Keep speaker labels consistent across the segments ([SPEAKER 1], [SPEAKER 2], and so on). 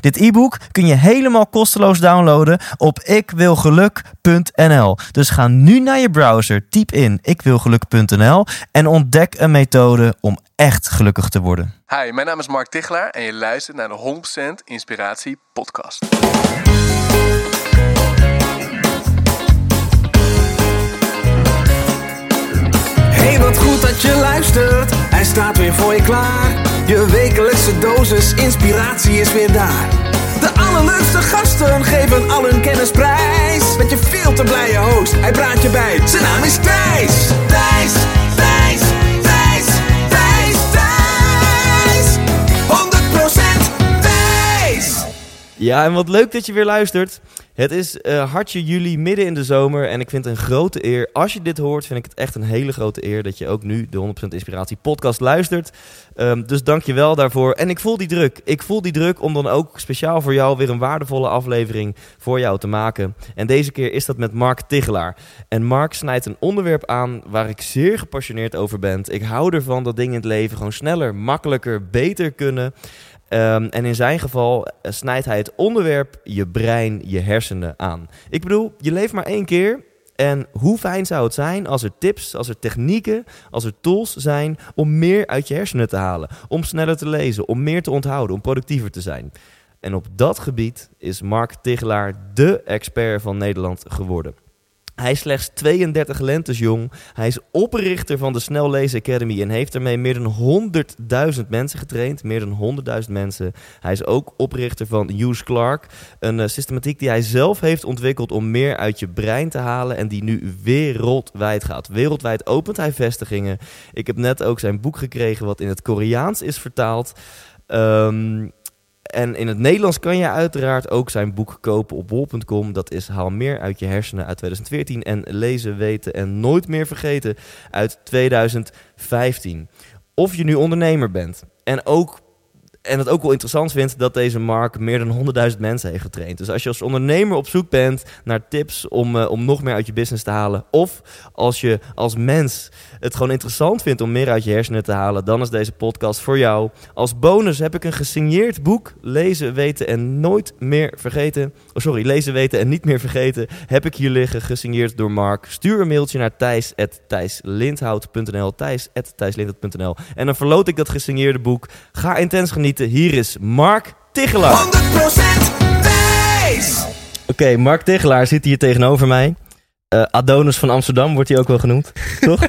[SPEAKER 1] Dit e-book kun je helemaal kosteloos downloaden op ikwilgeluk.nl. Dus ga nu naar je browser, typ in ikwilgeluk.nl en ontdek een methode om echt gelukkig te worden.
[SPEAKER 2] Hi, mijn naam is Mark Tichelaar en je luistert naar de 100% Inspiratie podcast.
[SPEAKER 3] Hey, wat goed dat je luistert. Hij staat weer voor je klaar. Je wekelijkse dosis inspiratie is weer daar. De allerleukste gasten geven al hun kennis prijs. Met je veel te blije host, hij praat je bij. Zijn naam is Thijs. Thijs, Thijs, Thijs, Thijs, Thijs. 100% Thijs.
[SPEAKER 1] Ja, en wat leuk dat je weer luistert. Het is eh, hartje juli, midden in de zomer. En ik vind het een grote eer. Als je dit hoort, vind ik het echt een hele grote eer dat je ook nu de 100% Inspiratie podcast luistert. Ehm, dus dank je wel daarvoor. En ik voel die druk. Ik voel die druk om dan ook speciaal voor jou weer een waardevolle aflevering voor jou te maken. En deze keer is dat met Mark Tigelaar. En Mark snijdt een onderwerp aan waar ik zeer gepassioneerd over ben. Ik hou ervan dat dingen in het leven gewoon sneller, makkelijker, beter kunnen. Um, en in zijn geval eh, snijdt hij het onderwerp je brein, je hersenen aan. Ik bedoel, je leeft maar één keer. En hoe fijn zou het zijn als er tips, als er technieken, als er tools zijn om meer uit je hersenen te halen. Om sneller te lezen, om meer te onthouden, om productiever te zijn. En op dat gebied is Mark Tigelaar de expert van Nederland geworden. Hij is slechts 32 lentes jong. Hij is oprichter van de Snel Lezen Academy en heeft ermee meer dan 100.000 mensen getraind. Meer dan 100.000 mensen. Hij is ook oprichter van Hughes Clark. Een uh, systematiek die hij zelf heeft ontwikkeld om meer uit je brein te halen. En die nu wereldwijd gaat. Wereldwijd opent hij vestigingen. Ik heb net ook zijn boek gekregen wat in het Koreaans is vertaald. Um, en in het Nederlands kan je uiteraard ook zijn boek kopen op bol.com. Dat is Haal meer uit je hersenen uit 2014 en Lezen, weten en nooit meer vergeten uit 2015. Of je nu ondernemer bent en ook en het ook wel interessant vindt dat deze Mark meer dan 100.000 mensen heeft getraind. Dus als je als ondernemer op zoek bent naar tips om, uh, om nog meer uit je business te halen. Of als je als mens het gewoon interessant vindt om meer uit je hersenen te halen. Dan is deze podcast voor jou. Als bonus heb ik een gesigneerd boek. Lezen, weten en nooit meer vergeten. Oh sorry, lezen, weten en niet meer vergeten. Heb ik hier liggen, gesigneerd door Mark. Stuur een mailtje naar thijs.thijslindhout.nl thijs.thijslindhout.nl En dan verloot ik dat gesigneerde boek. Ga intens genieten. Hier is Mark Tichelaar.
[SPEAKER 3] 100% Thijs.
[SPEAKER 1] Oké, okay, Mark Tichelaar zit hier tegenover mij. Uh, Adonis van Amsterdam wordt hij ook wel genoemd, toch?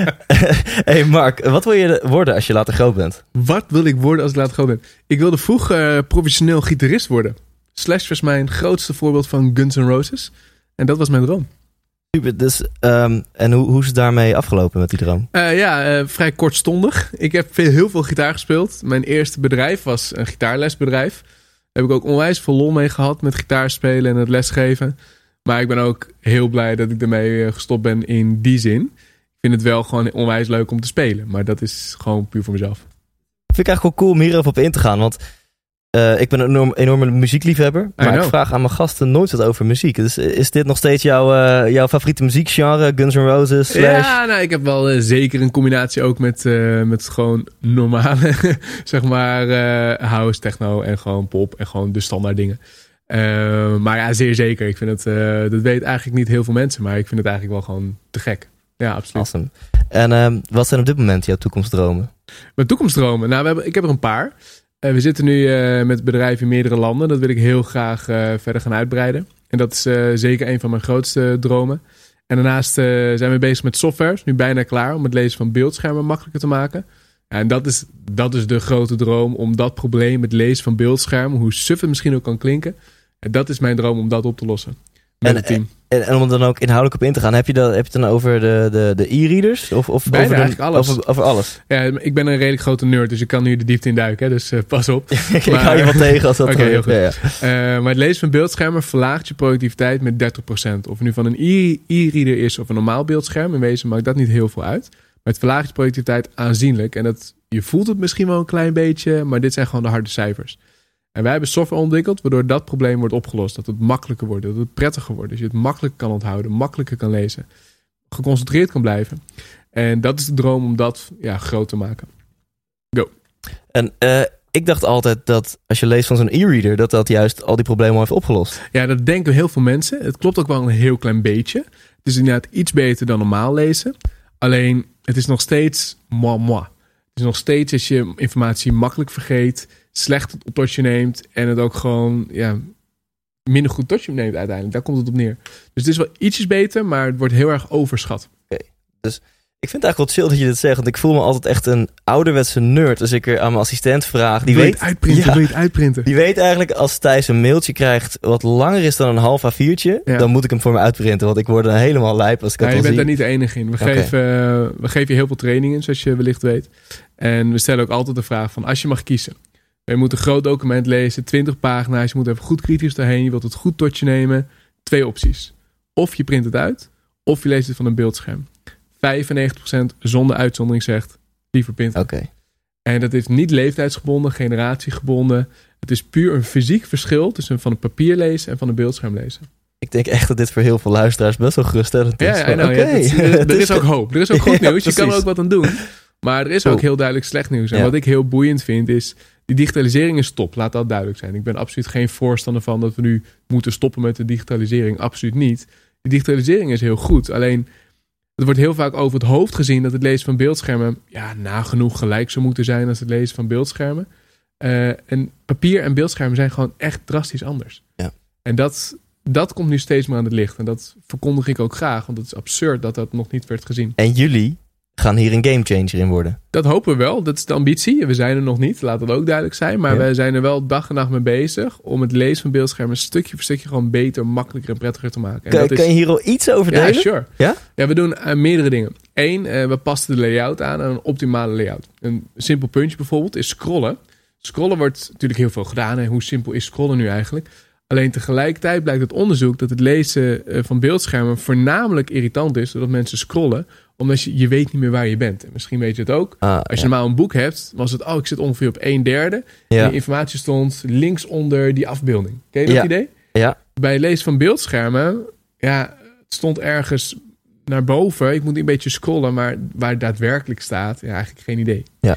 [SPEAKER 1] hey Mark, wat wil je worden als je later groot bent?
[SPEAKER 4] Wat wil ik worden als ik later groot ben? Ik wilde vroeger uh, professioneel gitarist worden. Slash was mijn grootste voorbeeld van Guns N' Roses. En dat was mijn droom.
[SPEAKER 1] Super, dus, um, en hoe, hoe is het daarmee afgelopen met die droom?
[SPEAKER 4] Uh, ja, vrij kortstondig. Ik heb veel, heel veel gitaar gespeeld. Mijn eerste bedrijf was een gitaarlesbedrijf. Daar heb ik ook onwijs veel lol mee gehad met gitaarspelen en het lesgeven. Maar ik ben ook heel blij dat ik ermee gestopt ben in die zin. Ik vind het wel gewoon onwijs leuk om te spelen. Maar dat is gewoon puur voor mezelf.
[SPEAKER 1] Vind ik eigenlijk wel cool om hierover op in te gaan. Want uh, ik ben een enorm, enorme muziekliefhebber. Maar ik vraag aan mijn gasten nooit wat over muziek. Dus is dit nog steeds jouw, uh, jouw favoriete muziekgenre? Guns N' Roses? Slash?
[SPEAKER 4] Ja, nou, ik heb wel uh, zeker een combinatie ook met, met gewoon normale, zeg maar, house, techno en gewoon pop en gewoon de standaard dingen. Maar ja, zeer zeker. Ik vind het, dat weet eigenlijk niet heel veel mensen, maar ik vind het eigenlijk wel gewoon te gek. Ja, absoluut.
[SPEAKER 1] Awesome. En ehm, wat zijn op dit moment jouw toekomstdromen?
[SPEAKER 4] Mijn toekomstdromen? Nou, we hebben, ik heb er een paar. Uh, we zitten nu met bedrijven in meerdere landen. Dat wil ik heel graag verder gaan uitbreiden. En dat is zeker een van mijn grootste dromen. En daarnaast zijn we bezig met software. Nu bijna klaar om het lezen van beeldschermen makkelijker te maken. En dat is, dat is de grote droom om dat probleem, het lezen van beeldschermen, hoe suf het misschien ook kan klinken. En dat is mijn droom om dat op te lossen. Met
[SPEAKER 1] en,
[SPEAKER 4] het team.
[SPEAKER 1] En, en om er dan ook inhoudelijk op in te gaan, heb je, dat, heb je het dan over de, de, de e-readers? Of, of
[SPEAKER 4] Bijna
[SPEAKER 1] over, de-
[SPEAKER 4] eigenlijk alles.
[SPEAKER 1] Over, over alles?
[SPEAKER 4] Ja, ik ben een redelijk grote nerd, dus ik kan nu de diepte in duiken. Hè, dus eh, pas op.
[SPEAKER 1] ik
[SPEAKER 4] Maar-
[SPEAKER 1] hou je wat tegen als dat...
[SPEAKER 4] Oké, heel goed.
[SPEAKER 1] Ja, ja.
[SPEAKER 4] Eh, maar het lezen van beeldschermen verlaagt je productiviteit met 30%. Of het nu van een e- e-reader is of een normaal beeldscherm. In wezen maakt dat niet heel veel uit. Maar het verlaagt je productiviteit aanzienlijk. En dat, je voelt het misschien wel een klein beetje, maar dit zijn gewoon de harde cijfers. En wij hebben software ontwikkeld waardoor dat probleem wordt opgelost. Dat het makkelijker wordt, dat het prettiger wordt. Dat je het makkelijker kan onthouden, makkelijker kan lezen. Geconcentreerd kan blijven. En dat is de droom om dat ja, groot te maken.
[SPEAKER 1] En eh, ik dacht altijd dat als je leest van zo'n e-reader, dat dat juist al die problemen al heeft opgelost.
[SPEAKER 4] Ja, dat denken heel veel mensen. Het klopt ook wel een heel klein beetje. Het is inderdaad iets beter dan normaal lezen. Alleen, het is nog steeds moi moi. Het is nog steeds als je informatie makkelijk vergeet, slecht tot je neemt en het ook gewoon ja, minder goed tot je neemt uiteindelijk. Daar komt het op neer. Dus het is wel ietsjes beter, maar het wordt heel erg overschat.
[SPEAKER 1] Ik vind het eigenlijk wel chill dat je dit zegt, want ik voel me altijd echt een ouderwetse nerd als ik er aan mijn assistent vraag. Die
[SPEAKER 4] wil je
[SPEAKER 1] weet,
[SPEAKER 4] het uitprinten?
[SPEAKER 1] Ja.
[SPEAKER 4] Wil je het uitprinten?
[SPEAKER 1] die weet eigenlijk als Thijs een mailtje krijgt wat langer is dan een half A4'tje,
[SPEAKER 4] Ja.
[SPEAKER 1] dan moet ik hem voor me uitprinten, want ik word er helemaal lijp als ik dat
[SPEAKER 4] Ja, je
[SPEAKER 1] al
[SPEAKER 4] bent
[SPEAKER 1] zie.
[SPEAKER 4] daar niet de enige in. We, geven, eh, we geven je heel veel trainingen, zoals je wellicht weet. En we stellen ook altijd de vraag van, als je mag kiezen. Je moet een groot document lezen, 20 pagina's. Je moet even goed kritisch doorheen. Je wilt het goed tot je nemen. Twee opties. Of je print het uit, of je leest het van een beeldscherm. 95% zonder uitzondering zegt, liever printen.
[SPEAKER 1] Oké.
[SPEAKER 4] En dat is niet leeftijdsgebonden, generatiegebonden. Het is puur een fysiek verschil tussen van een papier lezen en van een beeldscherm lezen.
[SPEAKER 1] Ik denk echt dat dit voor heel veel luisteraars best wel geruststellend is.
[SPEAKER 4] Ja, nou,
[SPEAKER 1] oké,
[SPEAKER 4] ja, het is- er, er is ook hoop. Er is ook goed
[SPEAKER 1] Ja,
[SPEAKER 4] nieuws. Je kan er ook wat aan doen. Maar er is ook heel duidelijk slecht nieuws. En wat ik heel boeiend vind is... Die digitalisering is top. Laat dat duidelijk zijn. Ik ben absoluut geen voorstander van dat we nu moeten stoppen met de digitalisering. Absoluut niet. Die digitalisering is heel goed. Alleen, het wordt heel vaak over het hoofd gezien... dat het lezen van beeldschermen... ja, nagenoeg gelijk zou moeten zijn als het lezen van beeldschermen. Eh, en papier en beeldschermen zijn gewoon echt drastisch anders.
[SPEAKER 1] Ja.
[SPEAKER 4] En dat, dat komt nu steeds meer aan het licht. En dat verkondig ik ook graag. Want het is absurd dat dat nog niet werd gezien.
[SPEAKER 1] En jullie gaan hier een gamechanger in worden.
[SPEAKER 4] Dat hopen we wel. Dat is de ambitie. We zijn er nog niet. Laat dat ook duidelijk zijn. Maar
[SPEAKER 1] Ja.
[SPEAKER 4] wij zijn er wel dag en nacht mee bezig. Om het lezen van beeldschermen stukje voor stukje gewoon beter, makkelijker en prettiger te maken. En
[SPEAKER 1] Kan,
[SPEAKER 4] dat is-
[SPEAKER 1] kan je hier al iets over
[SPEAKER 4] ja,
[SPEAKER 1] delen?
[SPEAKER 4] sure.
[SPEAKER 1] Ja?
[SPEAKER 4] Ja, we doen eh, meerdere dingen. Eén, eh, we passen de layout aan aan een optimale layout. Een simpel puntje bijvoorbeeld is scrollen. Scrollen wordt natuurlijk heel veel gedaan. En hoe simpel is scrollen nu eigenlijk? Alleen tegelijkertijd blijkt uit onderzoek dat het lezen eh, van beeldschermen voornamelijk irritant is. Doordat mensen scrollen. Omdat je, je weet niet meer waar je bent. En misschien weet je het ook.
[SPEAKER 1] Ah,
[SPEAKER 4] Als je
[SPEAKER 1] ja.
[SPEAKER 4] normaal een boek hebt, was het, oh, ik zit ongeveer op een derde.
[SPEAKER 1] Ja.
[SPEAKER 4] En de informatie stond links onder die afbeelding. Ken je dat
[SPEAKER 1] Ja.
[SPEAKER 4] idee?
[SPEAKER 1] Ja.
[SPEAKER 4] Bij het lezen van beeldschermen, ja, het stond ergens naar boven. Ik moet een beetje scrollen, maar waar het daadwerkelijk staat, ja, eigenlijk geen idee.
[SPEAKER 1] Ja.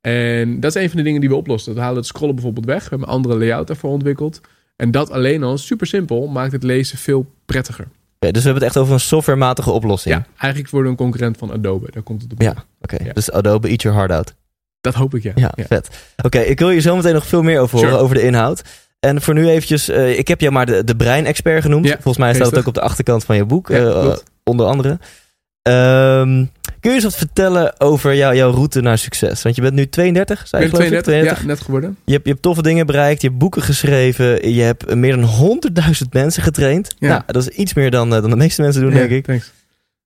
[SPEAKER 4] En dat is een van de dingen die we oplossen. We halen het scrollen bijvoorbeeld weg. We hebben een andere layout daarvoor ontwikkeld. En dat alleen al, super simpel, maakt het lezen veel prettiger.
[SPEAKER 1] Dus we hebben het echt over een softwarematige oplossing.
[SPEAKER 4] Ja, eigenlijk worden we een concurrent van Adobe. Daar komt het op.
[SPEAKER 1] Ja, oké.
[SPEAKER 4] Ja.
[SPEAKER 1] Dus Adobe, eat your heart out.
[SPEAKER 4] Dat hoop ik, ja.
[SPEAKER 1] Ja, vet. Oké, ik wil je zo meteen nog veel meer over horen,
[SPEAKER 4] Sure.
[SPEAKER 1] over de inhoud. En voor nu eventjes, eh, ik heb jou maar de, de brein-expert genoemd.
[SPEAKER 4] Ja,
[SPEAKER 1] Volgens mij staat het ook op de achterkant van je boek, eh, onder andere. Ehm, kun je eens wat vertellen over jou, jouw route naar succes? Want je bent nu 32, zei
[SPEAKER 4] Ik
[SPEAKER 1] je
[SPEAKER 4] ben
[SPEAKER 1] geloof ik?
[SPEAKER 4] 32, ja, net geworden.
[SPEAKER 1] Je hebt, je hebt toffe dingen bereikt, je hebt boeken geschreven, je hebt meer dan 100.000 mensen getraind.
[SPEAKER 4] Ja.
[SPEAKER 1] Nou, dat is iets meer dan, eh, dan de meeste mensen doen, denk ik.
[SPEAKER 4] thanks.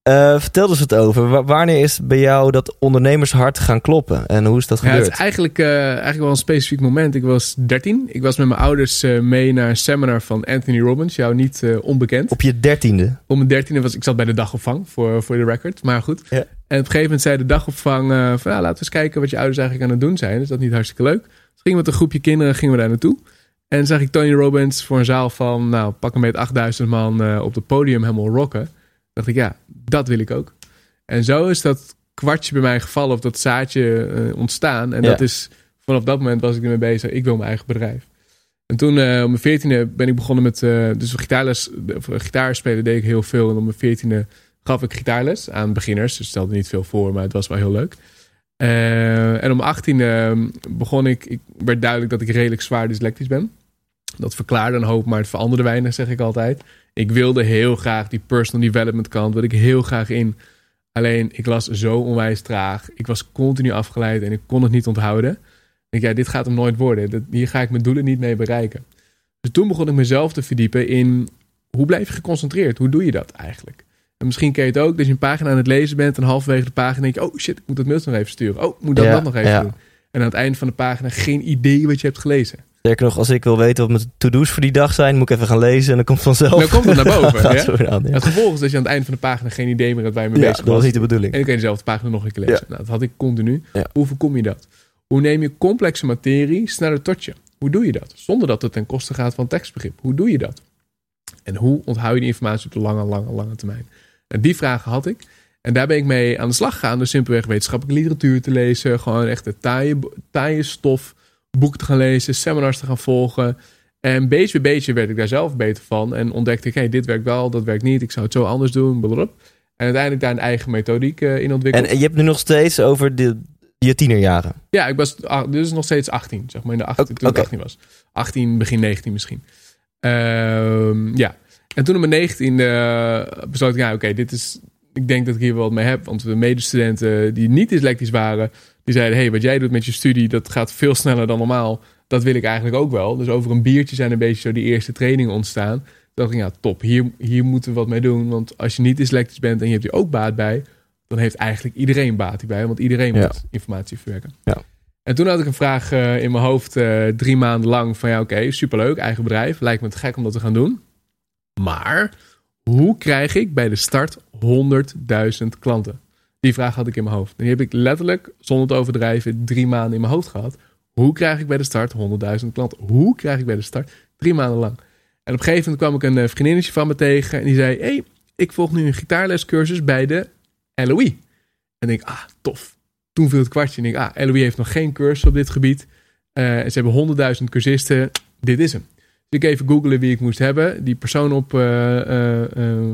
[SPEAKER 1] Eh, vertel eens wat over. Wa- wanneer is bij jou dat ondernemershart gaan kloppen? En hoe is dat
[SPEAKER 4] Ja, het
[SPEAKER 1] gebeurd?
[SPEAKER 4] is eigenlijk, eh, eigenlijk wel een specifiek moment. Ik was 13. Ik was met mijn ouders eh, mee naar een seminar van Anthony Robbins. Jou niet onbekend.
[SPEAKER 1] Op je dertiende.
[SPEAKER 4] Om mijn dertiende was ik zat bij de dagopvang voor, voor de record. Maar goed.
[SPEAKER 1] Ja.
[SPEAKER 4] En op een gegeven moment zei de dagopvang van ja, laten we eens kijken wat je ouders eigenlijk aan het doen zijn. Is dat niet hartstikke leuk? Dus gingen we met een groepje kinderen gingen we daar naartoe. En zag ik Tony Robbins voor een zaal van nou pak een beetje 8000 man op het podium helemaal rocken. Dacht ik ja, dat wil ik ook. En zo is dat kwartje bij mij gevallen of dat zaadje eh, ontstaan. En
[SPEAKER 1] Ja.
[SPEAKER 4] dat is vanaf dat moment was ik ermee bezig. Ik wil mijn eigen bedrijf. En toen eh op mijn veertiende ben ik begonnen met... eh, dus gitaarles, of, eh, gitaarspelen deed ik heel veel. En op mijn veertiende gaf ik gitaarles aan beginners. Dus stelde niet veel voor, maar het was wel heel leuk. En om 18 begon ik... Ik werd duidelijk dat ik redelijk zwaar dyslectisch ben. Dat verklaarde een hoop, maar het veranderde weinig, zeg ik altijd. Ik wilde heel graag die personal development kant, wilde ik heel graag in. Alleen, ik las zo onwijs traag. Ik was continu afgeleid en ik kon het niet onthouden. Ik denk, ja, dit gaat hem nooit worden. Hier ga ik mijn doelen niet mee bereiken. Dus toen begon ik mezelf te verdiepen in hoe blijf je geconcentreerd? Hoe doe je dat eigenlijk? En misschien ken je het ook, dat je een pagina aan het lezen bent en halverwege de pagina denk je, oh shit, ik moet dat mailtje nog even sturen. Oh, ik moet dat,
[SPEAKER 1] Ja,
[SPEAKER 4] dat nog even
[SPEAKER 1] ja.
[SPEAKER 4] doen. En aan het einde van de pagina geen idee wat je hebt gelezen.
[SPEAKER 1] Sterker nog, als ik wil weten wat mijn to-do's voor die dag zijn, moet ik even gaan lezen en dan komt vanzelf.
[SPEAKER 4] Dan komt het naar boven. Ja?
[SPEAKER 1] zo aan, ja.
[SPEAKER 4] Het gevolg is dat je aan het einde van de pagina geen idee meer hebt waar je mee bezig
[SPEAKER 1] dat was niet de bedoeling.
[SPEAKER 4] En dan kun je dezelfde pagina nog een keer lezen. Nou, dat had ik continu. Hoe voorkom je dat? Hoe neem je complexe materie sneller tot je? Hoe doe je dat? Zonder dat het ten koste gaat van tekstbegrip. Hoe doe je dat? En hoe onthoud je die informatie op de lange, lange, lange termijn? En die vragen had ik. En daar ben ik mee aan de slag gegaan. Dus simpelweg wetenschappelijke literatuur te lezen. Gewoon echt de taaie, taaie stof. Boeken te gaan lezen. Seminars te gaan volgen. En beetje bij beetje werd ik daar zelf beter van. En ontdekte ik, hey, dit werkt wel, dat werkt niet. Ik zou het zo anders doen. blablabla. En uiteindelijk daar een eigen methodiek eh, in ontwikkeld.
[SPEAKER 1] En, je hebt nu nog steeds over de, je tienerjaren.
[SPEAKER 4] Ja, ik was dus nog steeds 18, zeg maar, in de 18,
[SPEAKER 1] Oké,
[SPEAKER 4] toen ik
[SPEAKER 1] oké.
[SPEAKER 4] 18 was. 18, begin 19 misschien. Ehm, ja, en toen op mijn 19 eh besloot ik, ja, oké, dit is, ik denk dat ik hier wel wat mee heb. Want de medestudenten die niet dyslectisch waren, die zeiden, hey, wat jij doet met je studie, dat gaat veel sneller dan normaal. Dat wil ik eigenlijk ook wel. Dus over een biertje zijn een beetje zo die eerste trainingen ontstaan. Toen dacht ik, ja, top, hier, hier moeten we wat mee doen. Want als je niet dyslectisch bent en je hebt hier ook baat bij, dan heeft eigenlijk iedereen baat hierbij. Want iedereen
[SPEAKER 1] Ja.
[SPEAKER 4] moet informatie verwerken.
[SPEAKER 1] Ja.
[SPEAKER 4] En toen had ik een vraag eh, in mijn hoofd eh, drie maanden lang van ja, oké, superleuk, eigen bedrijf. Lijkt me te gek om dat te gaan doen. Maar hoe krijg ik bij de start 100.000 klanten? Die vraag had ik in mijn hoofd. En die heb ik letterlijk, zonder te overdrijven, drie maanden in mijn hoofd gehad. Hoe krijg ik bij de start 100.000 klanten? Hoe krijg ik bij de start? Drie maanden lang. En op een gegeven moment kwam ik een eh, vriendinnetje van me tegen. En die zei, hey, ik volg nu een gitaarlescursus bij de LOE. En ik, ah, tof. Toen viel het kwartje. En ik, ah, LOE heeft nog geen cursus op dit gebied. Eh, ze hebben honderdduizend cursisten. Dit is hem. Dus ik even googelen wie ik moest hebben. Die persoon op eh,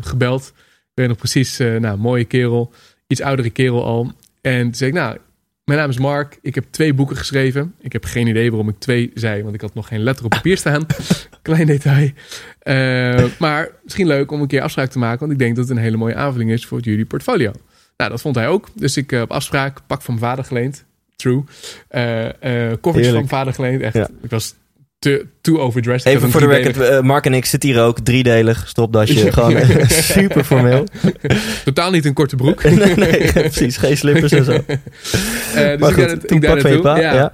[SPEAKER 4] gebeld. Ik weet nog precies, nou, mooie kerel. Iets oudere kerel al. En toen zei ik, nou, mijn naam is Mark. Ik heb twee boeken geschreven. Ik heb geen idee waarom ik twee zei, want ik had nog geen letter op papier staan. Klein detail. Eh, maar misschien leuk om een keer afspraak te maken, want ik denk dat het een hele mooie aanvulling is voor jullie portfolio. Nou, dat vond hij ook. Dus ik eh, op afspraak, pak van mijn vader geleend. True. Eh eh koffertjes van mijn vader geleend. Echt,
[SPEAKER 1] Ja.
[SPEAKER 4] ik was te, too overdressed.
[SPEAKER 1] Even voor de record, eh, Mark en ik zitten hier ook, driedelig, stopdasje, gewoon super formeel.
[SPEAKER 4] Totaal niet een korte broek.
[SPEAKER 1] nee, nee, precies, geen slippers en zo.
[SPEAKER 4] Eh, dus
[SPEAKER 1] maar
[SPEAKER 4] ik
[SPEAKER 1] goed,
[SPEAKER 4] het- ik daar naartoe. ja.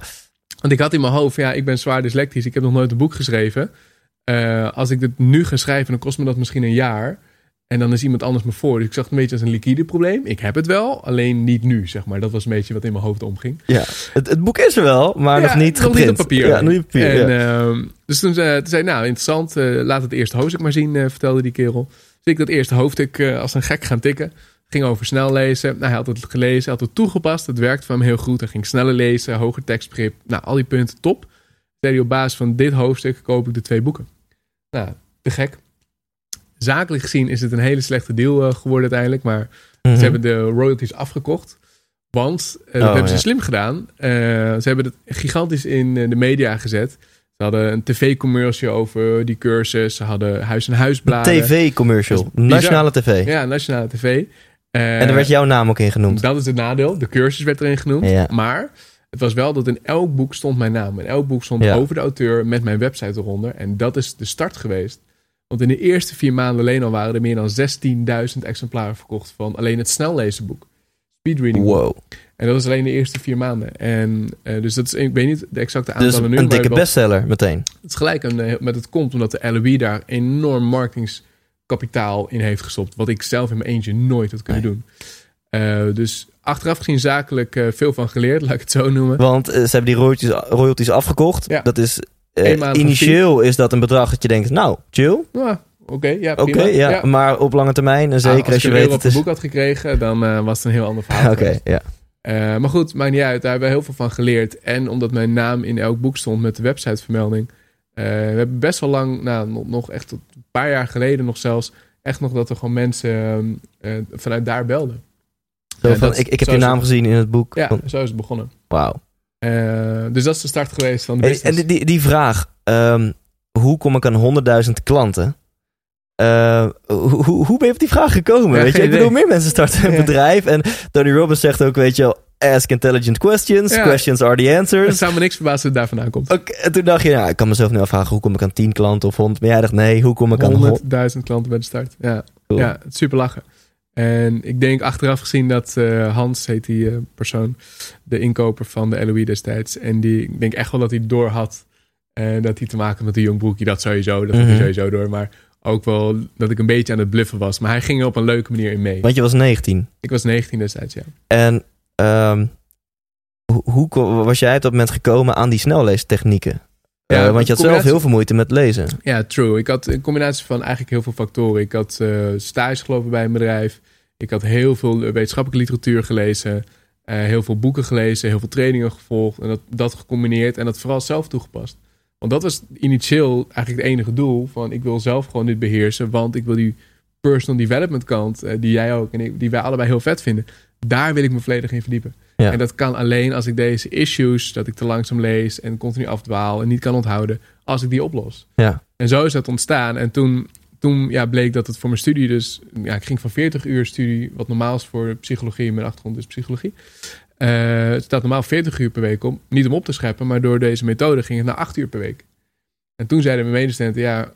[SPEAKER 4] Want ik had in mijn hoofd, ja, ik ben zwaar dyslectisch. Ik heb nog nooit een boek geschreven. Eh, als ik dit nu ga schrijven, dan kost me dat misschien een jaar. En dan is iemand anders me voor. Dus ik zag het een beetje als een liquide probleem. Ik heb het wel, alleen niet nu, zeg maar. Dat was een beetje wat in mijn hoofd omging.
[SPEAKER 1] Ja, het, het boek is er wel, maar
[SPEAKER 4] Ja,
[SPEAKER 1] nog niet
[SPEAKER 4] nog
[SPEAKER 1] geprint.
[SPEAKER 4] niet op papier.
[SPEAKER 1] Ja, nog niet op papier.
[SPEAKER 4] En,
[SPEAKER 1] ja.
[SPEAKER 4] dus toen, toen zei ik, nou, interessant. eh, laat het eerste hoofdstuk maar zien, eh, vertelde die kerel. Dus ik dat eerste hoofdstuk eh, als een gek gaan tikken. Ging over snel lezen. Nou, hij had het gelezen, hij had het toegepast. Het werkte voor hem heel goed. Hij ging sneller lezen, hoger tekstbegrip. Nou, al die punten top. Zei hij op basis van dit hoofdstuk koop ik de twee boeken. Nou, te gek. Zakelijk gezien is het een hele slechte deal eh, geworden uiteindelijk. Maar
[SPEAKER 1] Mhm.
[SPEAKER 4] ze hebben de royalties afgekocht. Want eh, dat
[SPEAKER 1] Oh,
[SPEAKER 4] hebben ze
[SPEAKER 1] ja.
[SPEAKER 4] slim gedaan. Eh, ze hebben het gigantisch in de media gezet. Ze hadden een tv-commercial over die cursus. Ze hadden huis- en huisbladen.
[SPEAKER 1] TV-commercial, nationale tv.
[SPEAKER 4] Ja, nationale tv.
[SPEAKER 1] En daar werd jouw naam ook in genoemd.
[SPEAKER 4] dat is het nadeel. De cursus werd erin genoemd.
[SPEAKER 1] Ja.
[SPEAKER 4] Maar het was wel dat in elk boek stond mijn naam. In elk boek stond
[SPEAKER 1] Ja.
[SPEAKER 4] over de auteur met mijn website eronder. En dat is de start geweest. Want in de eerste vier maanden alleen al waren er meer dan 16.000 exemplaren verkocht van alleen het snellezenboek. Speedreading.
[SPEAKER 1] Wow.
[SPEAKER 4] En dat is alleen de eerste vier maanden. En eh, dus dat is, ik weet niet de exacte
[SPEAKER 1] Dus
[SPEAKER 4] aantallen nu.
[SPEAKER 1] een dikke bestseller meteen.
[SPEAKER 4] Het is gelijk een, eh, met het komt omdat de LOE daar enorm marketingskapitaal in heeft gestopt. Wat ik zelf in mijn eentje nooit had kunnen doen. Eh, dus achteraf gezien zakelijk veel van geleerd, laat ik het zo noemen.
[SPEAKER 1] Want ze hebben die royalties, royalties afgekocht.
[SPEAKER 4] Ja.
[SPEAKER 1] Dat is, eh, initieel is dat een bedrag dat je denkt, nou, chill.
[SPEAKER 4] Ja, Oké, ja,
[SPEAKER 1] Oké,
[SPEAKER 4] prima.
[SPEAKER 1] ja, maar op lange termijn, en zeker
[SPEAKER 4] Nou,
[SPEAKER 1] als je
[SPEAKER 4] ik
[SPEAKER 1] weet het
[SPEAKER 4] op een
[SPEAKER 1] is...
[SPEAKER 4] boek had gekregen, dan eh, was het een heel ander verhaal.
[SPEAKER 1] Oké, ja.
[SPEAKER 4] Eh, maar goed, maakt niet uit. Daar hebben we heel veel van geleerd. En omdat mijn naam in elk boek stond met de websitevermelding. we hebben best wel lang, nou, nog, echt tot een paar jaar geleden nog zelfs, echt nog dat er gewoon mensen vanuit daar belden.
[SPEAKER 1] Zo
[SPEAKER 4] Ja,
[SPEAKER 1] van,
[SPEAKER 4] dat-
[SPEAKER 1] ik, ik heb je naam gezien in het boek.
[SPEAKER 4] Ja,
[SPEAKER 1] Van-
[SPEAKER 4] zo is het begonnen.
[SPEAKER 1] Wauw.
[SPEAKER 4] Eh, dus dat is de start geweest van de
[SPEAKER 1] En,
[SPEAKER 4] business.
[SPEAKER 1] en die, die vraag, ehm, hoe kom ik aan 100.000 klanten? Eh, hoe, hoe, hoe ben je op die vraag gekomen?
[SPEAKER 4] Ja,
[SPEAKER 1] weet je? Ik bedoel, meer mensen starten een
[SPEAKER 4] Ja.
[SPEAKER 1] bedrijf. En Tony Robbins zegt ook, weet je wel, ask intelligent questions.
[SPEAKER 4] Ja.
[SPEAKER 1] Questions are the
[SPEAKER 4] Het
[SPEAKER 1] answers.
[SPEAKER 4] zou me niks verbazen dat het daar vandaan komt.
[SPEAKER 1] En toen dacht je, ik kan mezelf nu afvragen, hoe kom ik aan 10 klanten of 100? Maar jij dacht, nee, hoe kom ik aan 100?
[SPEAKER 4] 100.000 klanten bij de start. Ja,
[SPEAKER 1] Cool.
[SPEAKER 4] ja het super lachen. En ik denk achteraf gezien dat eh, Hans, heet die eh, persoon, de inkoper van de LOE destijds. En die, ik denk echt wel dat hij door had. En dat hij te maken had met de jongbroekje, dat sowieso. Dat had
[SPEAKER 1] Mhm.
[SPEAKER 4] hij sowieso door. Maar ook wel dat ik een beetje aan het bluffen was. Maar hij ging er op een leuke manier in mee.
[SPEAKER 1] Want je was 19.
[SPEAKER 4] Ik was 19 destijds, ja.
[SPEAKER 1] En ehm, hoe, hoe was jij op dat moment gekomen aan die snelleestechnieken?
[SPEAKER 4] Ja,
[SPEAKER 1] Eh, want je had zelf heel veel moeite met lezen.
[SPEAKER 4] Ja, true. Ik had een combinatie van eigenlijk heel veel factoren. Ik had eh stage gelopen bij een bedrijf. Ik had heel veel eh, wetenschappelijke literatuur gelezen. heel veel boeken gelezen. Heel veel trainingen gevolgd. En dat, dat gecombineerd en dat vooral zelf toegepast. Want dat was initieel eigenlijk het enige doel. Van ik wil zelf gewoon dit beheersen. Want ik wil die personal development kant. die jij ook en ik, die wij allebei heel vet vinden. Daar wil ik me volledig in verdiepen.
[SPEAKER 1] Ja.
[SPEAKER 4] En dat kan alleen als ik deze issues, dat ik te langzaam lees en continu afdwaal en niet kan onthouden, als ik die oplos.
[SPEAKER 1] Ja.
[SPEAKER 4] En zo is dat ontstaan. En toen, toen ja, bleek dat het voor mijn studie dus... Ja, ik ging van 40 uur studie, wat normaal is voor psychologie. Mijn achtergrond is psychologie. Eh, het staat normaal 40 uur per week om. Niet om op te scheppen, maar door deze methode ging het naar 8 uur per week. En toen zeiden mijn medestudenten, ja,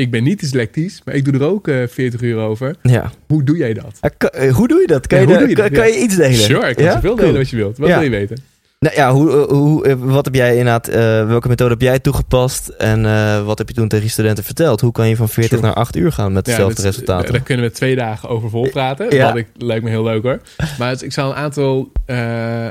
[SPEAKER 4] ik ben niet dyslectisch, maar ik doe er ook eh 40 uur over.
[SPEAKER 1] Ja.
[SPEAKER 4] Hoe doe jij dat?
[SPEAKER 1] Eh, hoe doe je dat? Kan,
[SPEAKER 4] Ja,
[SPEAKER 1] je, de-
[SPEAKER 4] je
[SPEAKER 1] kan,
[SPEAKER 4] dat?
[SPEAKER 1] kan je iets delen?
[SPEAKER 4] Sure, ik kan
[SPEAKER 1] Ja?
[SPEAKER 4] zoveel
[SPEAKER 1] Cool.
[SPEAKER 4] delen wat je wilt. Wat
[SPEAKER 1] Ja.
[SPEAKER 4] wil je weten?
[SPEAKER 1] Nou ja, hoe, eh, hoe, wat heb jij inderdaad, eh, welke methode heb jij toegepast en wat heb je toen tegen je studenten verteld? Hoe kan je van 40
[SPEAKER 4] Sure.
[SPEAKER 1] naar 8 uur gaan met
[SPEAKER 4] Ja,
[SPEAKER 1] dezelfde
[SPEAKER 4] dat
[SPEAKER 1] resultaten?
[SPEAKER 4] Daar kunnen we twee dagen over volpraten.
[SPEAKER 1] Ja.
[SPEAKER 4] Wat ik, lijkt me heel leuk hoor. Maar het- ik zal een aantal,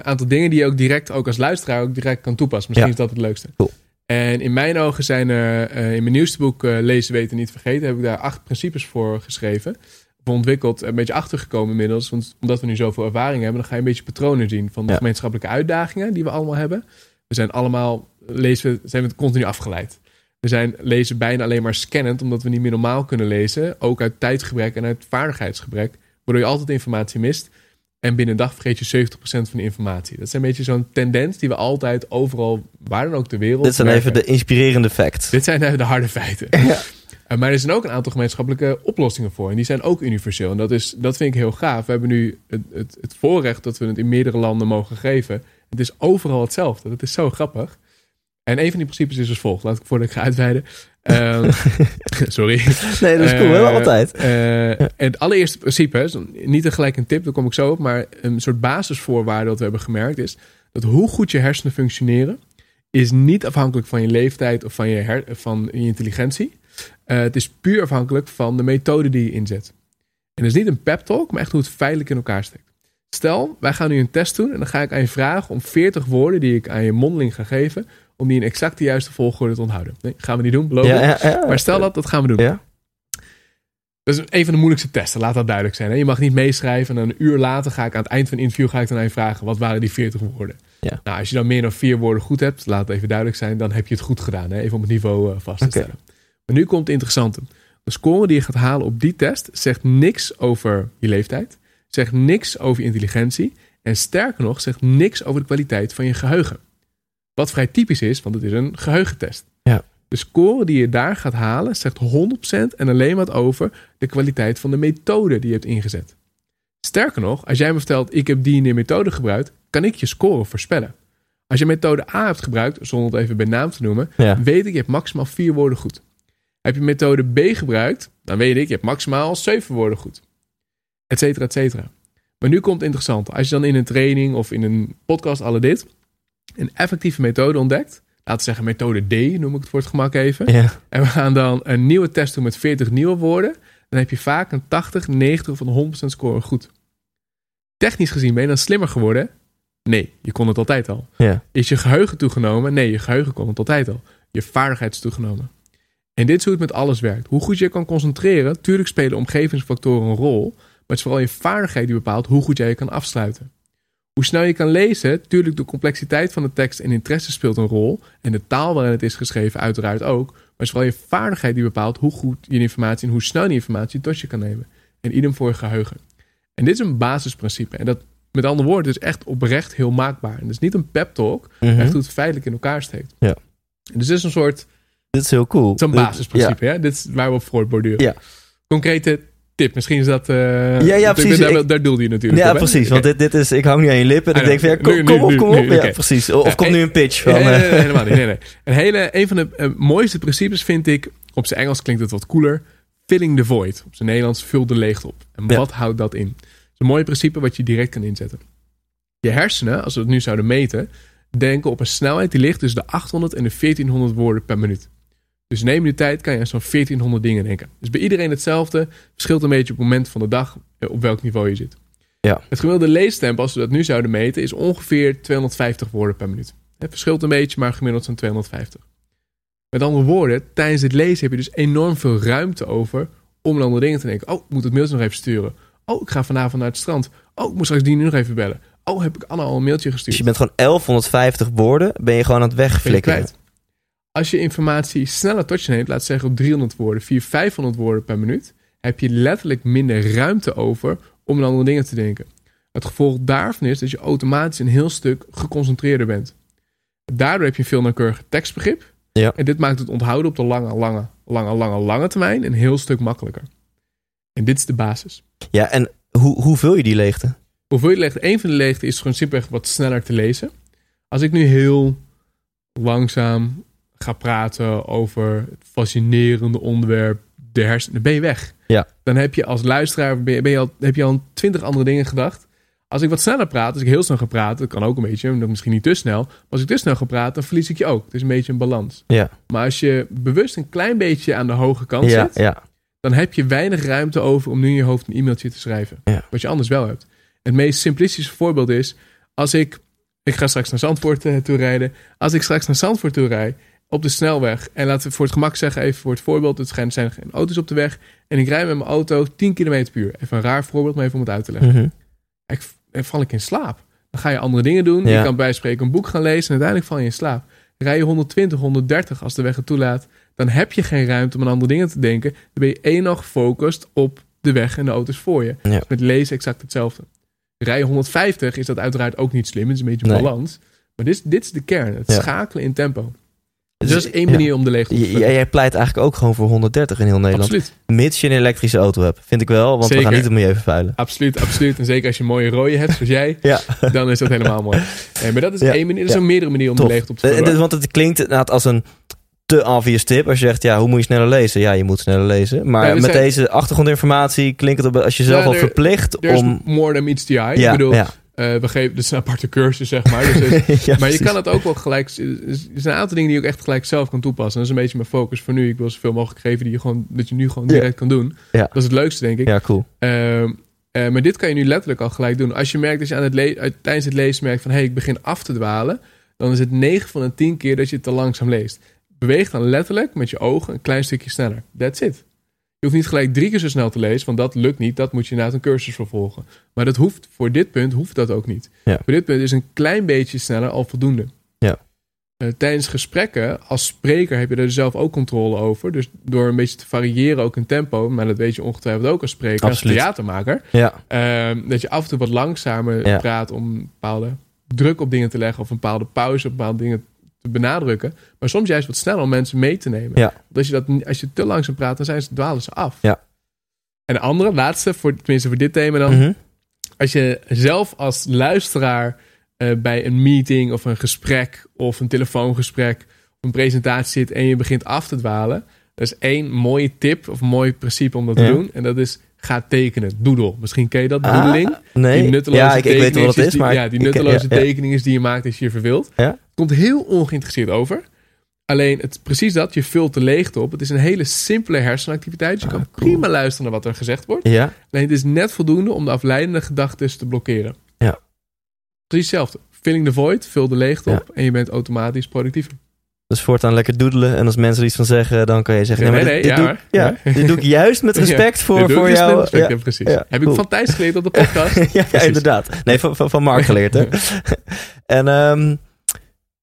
[SPEAKER 4] aantal dingen die je ook direct, ook als luisteraar, ook direct kan toepassen. Misschien
[SPEAKER 1] Ja.
[SPEAKER 4] is dat het leukste.
[SPEAKER 1] Cool.
[SPEAKER 4] En in mijn ogen zijn er, eh, in mijn nieuwste boek eh, Lezen, Weten, Niet Vergeten, heb ik daar acht principes voor geschreven. Of ontwikkeld, een beetje achtergekomen inmiddels. Want omdat we nu zoveel ervaring hebben, dan ga je een beetje patronen zien van de
[SPEAKER 1] Ja.
[SPEAKER 4] gemeenschappelijke uitdagingen die we allemaal hebben. We zijn allemaal, lezen we, zijn we continu afgeleid. We zijn lezen bijna alleen maar scannend, omdat we niet meer normaal kunnen lezen. Ook uit tijdgebrek en uit vaardigheidsgebrek. Waardoor je altijd informatie mist. En binnen een dag vergeet je 70% van de informatie. Dat is een beetje zo'n tendens die we altijd overal, waar dan ook ter wereld.
[SPEAKER 1] Dit zijn even de inspirerende facts.
[SPEAKER 4] Dit zijn eh, de harde feiten. Eh, Maar er zijn ook een aantal gemeenschappelijke oplossingen voor. En die zijn ook universeel. En dat, is, dat vind ik heel gaaf. We hebben nu het, het, het voorrecht dat we het in meerdere landen mogen geven. Het is overal hetzelfde. Dat is zo grappig. En een van die principes is als volgt. Laat ik voordat ik ga uitweiden. Ehm, sorry.
[SPEAKER 1] Nee, dat is cool, hè? altijd.
[SPEAKER 4] en het allereerste principe, niet tegelijk een tip, daar kom ik zo op, maar een soort basisvoorwaarde dat we hebben gemerkt is dat hoe goed je hersenen functioneren, is niet afhankelijk van je leeftijd of van je, her- van je intelligentie. Eh, het is puur afhankelijk van de methode die je inzet. En dat is niet een pep talk, maar echt hoe het feitelijk in elkaar steekt. Stel, wij gaan nu een test doen en dan ga ik aan je vragen om 40 woorden die ik aan je mondeling ga geven, om die in exact de juiste volgorde te onthouden. Nee, gaan we niet doen, beloof ik.
[SPEAKER 1] Ja, ja, ja.
[SPEAKER 4] Maar stel dat, dat gaan we doen.
[SPEAKER 1] Ja.
[SPEAKER 4] Dat is een van de moeilijkste testen, laat dat duidelijk zijn. Hè? Je mag niet meeschrijven en dan een uur later ga ik aan het eind van het interview ga ik dan aan je vragen, wat waren die 40 woorden?
[SPEAKER 1] Ja.
[SPEAKER 4] Nou, als je dan meer dan vier woorden goed hebt, laat het even duidelijk zijn, dan heb je het goed gedaan. Hè? Even om het niveau eh, vast te stellen. Maar nu komt het interessante. De score die je gaat halen op die test zegt niks over je leeftijd, zegt niks over je intelligentie en sterker nog, zegt niks over de kwaliteit van je geheugen. Wat vrij typisch is, want het is een geheugentest.
[SPEAKER 1] Ja.
[SPEAKER 4] De score die je daar gaat halen zegt 100% en alleen wat over de kwaliteit van de methode die je hebt ingezet. Sterker nog, als jij me vertelt ik heb die en die methode gebruikt, kan ik je score voorspellen. Als je methode A hebt gebruikt, zonder het even bij naam te noemen,
[SPEAKER 1] Ja.
[SPEAKER 4] weet ik je hebt maximaal vier woorden goed. Heb je methode B gebruikt, dan weet ik je hebt maximaal zeven woorden goed. Etcetera, etcetera. Maar nu komt het interessante. Als je dan in een training of in een podcast alle dit een effectieve methode ontdekt, laten we zeggen methode D, noem ik het voor het gemak even.
[SPEAKER 1] Ja.
[SPEAKER 4] En we gaan dan een nieuwe test doen met 40 nieuwe woorden. Dan heb je vaak een 80, 90 of een 100% score goed. Technisch gezien ben je dan slimmer geworden? Nee, je kon het altijd al.
[SPEAKER 1] Ja.
[SPEAKER 4] Is je geheugen toegenomen? Nee, je geheugen kon het altijd al. Je vaardigheid is toegenomen. En dit is hoe het met alles werkt. Hoe goed je je kan concentreren, tuurlijk spelen omgevingsfactoren een rol. Maar het is vooral je vaardigheid die bepaalt hoe goed jij je kan afsluiten. Hoe snel je kan lezen, tuurlijk de complexiteit van de tekst en interesse speelt een rol. En de taal waarin het is geschreven uiteraard ook. Maar het is vooral je vaardigheid die bepaalt hoe goed je informatie en hoe snel die informatie tot je kan nemen. En idem voor je geheugen. En dit is een basisprincipe. En dat, met andere woorden, is echt oprecht heel maakbaar. En het is niet een pep talk,
[SPEAKER 1] Mhm.
[SPEAKER 4] echt hoe het feitelijk in elkaar steekt.
[SPEAKER 1] Ja.
[SPEAKER 4] Dus dit is een soort
[SPEAKER 1] Dit is heel cool.
[SPEAKER 4] Zo'n
[SPEAKER 1] Dit-
[SPEAKER 4] basisprincipe, hè? Dit is waar we op voortborduren.
[SPEAKER 1] Ja.
[SPEAKER 4] Concrete tip. Misschien is dat... eh,
[SPEAKER 1] Ja, ja,
[SPEAKER 4] ik
[SPEAKER 1] precies.
[SPEAKER 4] Daar,
[SPEAKER 1] Ik-
[SPEAKER 4] daar doelde je natuurlijk
[SPEAKER 1] Ja,
[SPEAKER 4] op,
[SPEAKER 1] precies. Want dit, dit is, ik hang nu aan je lippen. En
[SPEAKER 4] Ah,
[SPEAKER 1] ik denk van, ja, kom,
[SPEAKER 4] Nu,
[SPEAKER 1] kom
[SPEAKER 4] nu,
[SPEAKER 1] op,
[SPEAKER 4] nu,
[SPEAKER 1] kom op. Ja, precies. Of komt nu een pitch van...
[SPEAKER 4] Nee, nee,
[SPEAKER 1] eh,
[SPEAKER 4] nee, helemaal niet. Nee, nee. Een, hele, een van de eh, mooiste principes vind ik, op zijn Engels klinkt het wat cooler, filling the void. Op zijn Nederlands vul de leegte op. En wat houdt dat in? Het is een mooi principe wat je direct kan inzetten. Je hersenen, als we het nu zouden meten, denken op een snelheid die ligt tussen de 800 en de 1400 woorden per minuut. Dus neem je de tijd, kan je aan zo'n 1400 dingen denken. Dus bij iedereen hetzelfde, verschilt een beetje op het moment van de dag eh, op welk niveau je zit.
[SPEAKER 1] Ja.
[SPEAKER 4] Het gemiddelde leestempo, als we dat nu zouden meten, is ongeveer 250 woorden per minuut. Het verschilt een beetje, maar gemiddeld zo'n 250. Met andere woorden, tijdens het lezen heb je dus enorm veel ruimte over om aan andere dingen te denken. Oh, ik moet het mailtje nog even sturen. Oh, ik ga vanavond naar het strand. Oh, ik moet straks die nu nog even bellen. Oh, heb ik Anna al een mailtje gestuurd?
[SPEAKER 1] Dus je bent gewoon 1150 woorden, ben je gewoon aan het wegflikkeren.
[SPEAKER 4] Als je informatie sneller tot je neemt, laat zeggen op 300 woorden, 400, 500 woorden per minuut, heb je letterlijk minder ruimte over om aan andere dingen te denken. Het gevolg daarvan is dat je automatisch een heel stuk geconcentreerder bent. Daardoor heb je een veel nauwkeuriger tekstbegrip.
[SPEAKER 1] Ja.
[SPEAKER 4] En dit maakt het onthouden op de lange, lange, lange, lange, lange termijn een heel stuk makkelijker. En dit is de basis.
[SPEAKER 1] Ja, en hoe, hoe vul je die leegte?
[SPEAKER 4] Hoeveel je legt, een van de leegte is gewoon simpelweg wat sneller te lezen. Als ik nu heel langzaam ga praten over het fascinerende onderwerp de hersenen, dan ben je weg.
[SPEAKER 1] Ja.
[SPEAKER 4] Dan heb je als luisteraar ben je, ben je al, heb je al twintig andere dingen gedacht. Als ik wat sneller praat, als ik heel snel ga praten, dat kan ook een beetje, misschien niet te snel. Maar als ik te snel ga praten, dan verlies ik je ook. Het is een beetje een balans.
[SPEAKER 1] Ja,
[SPEAKER 4] Maar als je bewust een klein beetje aan de hoge kant
[SPEAKER 1] ja,
[SPEAKER 4] zit,
[SPEAKER 1] ja.
[SPEAKER 4] dan heb je weinig ruimte over om nu in je hoofd een e-mailtje te schrijven.
[SPEAKER 1] Ja.
[SPEAKER 4] Wat je anders wel hebt. Het meest simplistische voorbeeld is, als ik, ik ga straks naar Zandvoort eh, toe rijden. Als ik straks naar Zandvoort toe rijd, op de snelweg, en laten we voor het gemak zeggen, even voor het voorbeeld, het zijn zijn geen auto's op de weg, en ik rijd met mijn auto 10 km per uur. Even een raar voorbeeld, maar even om het uit te leggen.
[SPEAKER 1] Mhm.
[SPEAKER 4] Ik, dan val ik in slaap. Dan ga je andere dingen doen.
[SPEAKER 1] Ja.
[SPEAKER 4] Je kan bij wijze van spreken een boek gaan lezen en uiteindelijk val je in slaap. Rij je 120, 130 als de weg het toelaat, dan heb je geen ruimte om aan andere dingen te denken. Dan ben je één nog gefocust op de weg en de auto's voor je.
[SPEAKER 1] Ja.
[SPEAKER 4] Met lezen exact hetzelfde. Rij je 150 is dat uiteraard ook niet slim. Het is een beetje
[SPEAKER 1] Nee.
[SPEAKER 4] balans. Maar dit is, dit is de kern. Het
[SPEAKER 1] Ja.
[SPEAKER 4] schakelen in tempo. Dus dat is één
[SPEAKER 1] ja.
[SPEAKER 4] manier om de leegte te vullen.
[SPEAKER 1] Jij, pleit eigenlijk ook gewoon voor 130 in heel Nederland.
[SPEAKER 4] Absoluut.
[SPEAKER 1] Mits je een elektrische auto hebt. Vind ik wel, want we gaan niet het milieu vervuilen.
[SPEAKER 4] Absoluut, absoluut. En zeker als je een mooie rode hebt, zoals jij,
[SPEAKER 1] Ja.
[SPEAKER 4] dan is dat helemaal mooi. Nee, maar dat is
[SPEAKER 1] Ja.
[SPEAKER 4] één manier. Er zijn meerdere manieren om
[SPEAKER 1] Tof.
[SPEAKER 4] de leegte op te
[SPEAKER 1] Eh,
[SPEAKER 4] vullen.
[SPEAKER 1] dus- want het klinkt inderdaad als een te obvious tip. Als je zegt, ja, hoe moet je sneller lezen? Ja, je moet sneller lezen. Maar
[SPEAKER 4] er
[SPEAKER 1] met
[SPEAKER 4] zijn-
[SPEAKER 1] deze achtergrondinformatie klinkt het op, als je zelf
[SPEAKER 4] Ja,
[SPEAKER 1] al
[SPEAKER 4] er-
[SPEAKER 1] verplicht om...
[SPEAKER 4] more than meets the eye.
[SPEAKER 1] Ja,
[SPEAKER 4] ik bedoel,
[SPEAKER 1] ja.
[SPEAKER 4] Eh, we geven, is een aparte cursus, zeg maar. Dus
[SPEAKER 1] Ja,
[SPEAKER 4] maar je kan het ook wel gelijk... Er zijn een aantal dingen die je ook echt gelijk zelf kan toepassen. Dat is een beetje mijn focus voor nu. Ik wil zoveel mogelijk geven die je gewoon, dat je nu gewoon direct kan doen.
[SPEAKER 1] Ja.
[SPEAKER 4] Dat is het leukste, denk ik.
[SPEAKER 1] Ja, cool.
[SPEAKER 4] Ehm, eh, maar dit kan je nu letterlijk al gelijk doen. Als je merkt dat je aan het le- uit- tijdens het lezen merkt van... hé, hey, ik begin af te dwalen... dan is het 9 van de 10 keer dat je het te langzaam leest. Beweeg dan letterlijk met je ogen een klein stukje sneller. That's it. Je hoeft niet gelijk drie keer zo snel te lezen, want dat lukt niet. Dat moet je inderdaad een cursus voor volgen. Maar dat hoeft, voor dit punt hoeft dat ook niet.
[SPEAKER 1] Ja.
[SPEAKER 4] Voor dit punt is een klein beetje sneller al voldoende.
[SPEAKER 1] Ja.
[SPEAKER 4] Eh, tijdens gesprekken, als spreker heb je er zelf ook controle over. Dus door een beetje te variëren ook in tempo, maar dat weet je ongetwijfeld ook als spreker,
[SPEAKER 1] Absoluut.
[SPEAKER 4] als theatermaker.
[SPEAKER 1] Ja,
[SPEAKER 4] Ehm, dat je af en toe wat langzamer praat om een bepaalde druk op dingen te leggen of een bepaalde pauze op bepaalde dingen te benadrukken. Maar soms juist wat sneller om mensen mee te nemen.
[SPEAKER 1] Ja.
[SPEAKER 4] Want Als je, dat, als je te langzaam praat, dan zijn ze, dwalen ze af.
[SPEAKER 1] Ja.
[SPEAKER 4] En de andere, laatste, voor, tenminste voor dit thema dan.
[SPEAKER 1] Mhm.
[SPEAKER 4] Als je zelf als luisteraar eh, bij een meeting of een gesprek of een telefoongesprek of een presentatie zit en je begint af te dwalen. Dat is één mooie tip of mooi principe om dat te doen. En dat is ga tekenen. Doodle. Misschien ken je dat,
[SPEAKER 1] Ah,
[SPEAKER 4] doodling.
[SPEAKER 1] nee.
[SPEAKER 4] Die nutteloze
[SPEAKER 1] Ja, ik, ik weet wel wat het is,
[SPEAKER 4] die-
[SPEAKER 1] maar...
[SPEAKER 4] ja, die nutteloze
[SPEAKER 1] ja.
[SPEAKER 4] tekeningen die je maakt als je je verveelt.
[SPEAKER 1] Ja.
[SPEAKER 4] Komt heel ongeïnteresseerd over. Alleen, het, precies dat, je vult de leegte op. Het is een hele simpele hersenactiviteit. Dus je
[SPEAKER 1] Ah,
[SPEAKER 4] kan
[SPEAKER 1] cool.
[SPEAKER 4] prima luisteren naar wat er gezegd wordt.
[SPEAKER 1] Ja,
[SPEAKER 4] Alleen, het is net voldoende om de afleidende gedachten te blokkeren.
[SPEAKER 1] Ja.
[SPEAKER 4] Precies hetzelfde. Filling the void, vul de leegte
[SPEAKER 1] Ja.
[SPEAKER 4] op en je bent automatisch productiever.
[SPEAKER 1] dus voortaan lekker doedelen. En als mensen er iets van zeggen, dan kan je zeggen...
[SPEAKER 4] Nee,
[SPEAKER 1] maar
[SPEAKER 4] nee,
[SPEAKER 1] dit, dit
[SPEAKER 4] ja,
[SPEAKER 1] doe, ik-
[SPEAKER 4] hoor.
[SPEAKER 1] ja, dit doe ik juist met respect voor, voor jou.
[SPEAKER 4] respect,
[SPEAKER 1] Ja.
[SPEAKER 4] ja, precies.
[SPEAKER 1] Ja,
[SPEAKER 4] Heb
[SPEAKER 1] cool.
[SPEAKER 4] ik van Thijs geleerd op de podcast?
[SPEAKER 1] ja, ja, inderdaad. Nee, van, van, van Mark geleerd, hè. en ehm,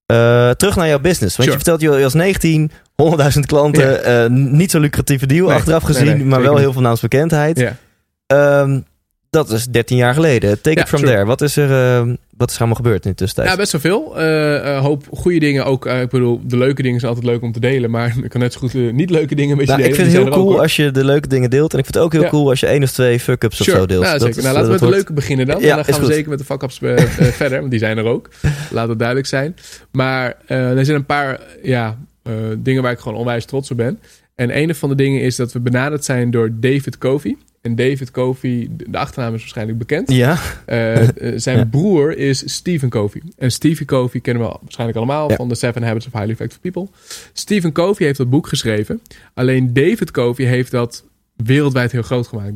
[SPEAKER 1] eh, terug naar jouw business. Want
[SPEAKER 4] Sure.
[SPEAKER 1] je vertelt, je als 19, 100.000 klanten. eh, niet zo lucratieve deal
[SPEAKER 4] Nee,
[SPEAKER 1] achteraf gezien.
[SPEAKER 4] nee,
[SPEAKER 1] maar wel heel veel naamsbekendheid.
[SPEAKER 4] ja.
[SPEAKER 1] Ehm, dat is 13 jaar geleden. Take
[SPEAKER 4] Ja,
[SPEAKER 1] it from there. Wat is er... ehm, wat is er allemaal gebeurd in de tussentijd?
[SPEAKER 4] Ja, best wel veel. Eh, eh, hoop goede dingen ook. eh, ik bedoel, de leuke dingen zijn altijd leuk om te delen. Maar ik kan net zo goed eh, niet leuke dingen met je
[SPEAKER 1] Nou,
[SPEAKER 4] delen.
[SPEAKER 1] ik vind het heel
[SPEAKER 4] ook,
[SPEAKER 1] cool als je de leuke dingen deelt. En ik vind het ook heel
[SPEAKER 4] Ja.
[SPEAKER 1] cool als je één of twee fuck-ups of zo deelt. Dat is-
[SPEAKER 4] nou, laten we
[SPEAKER 1] dat
[SPEAKER 4] met de leuke beginnen dan.
[SPEAKER 1] Ja,
[SPEAKER 4] en dan gaan we
[SPEAKER 1] goed.
[SPEAKER 4] zeker met de fuck-ups eh, eh, verder. Want die zijn er ook. Laat het duidelijk zijn. Maar eh, er zijn een paar ja, eh, dingen waar ik gewoon onwijs trots op ben. En een van de dingen is dat we benaderd zijn door David Covey. En David Covey, de de achternaam is waarschijnlijk bekend.
[SPEAKER 1] Ja,
[SPEAKER 4] Eh, eh, zijn
[SPEAKER 1] Ja.
[SPEAKER 4] broer is Stephen Covey. En Stephen Covey kennen we waarschijnlijk allemaal
[SPEAKER 1] Ja.
[SPEAKER 4] van The Seven Habits of Highly Effective People. Stephen Covey heeft dat boek geschreven. Alleen David Covey heeft dat wereldwijd heel groot gemaakt.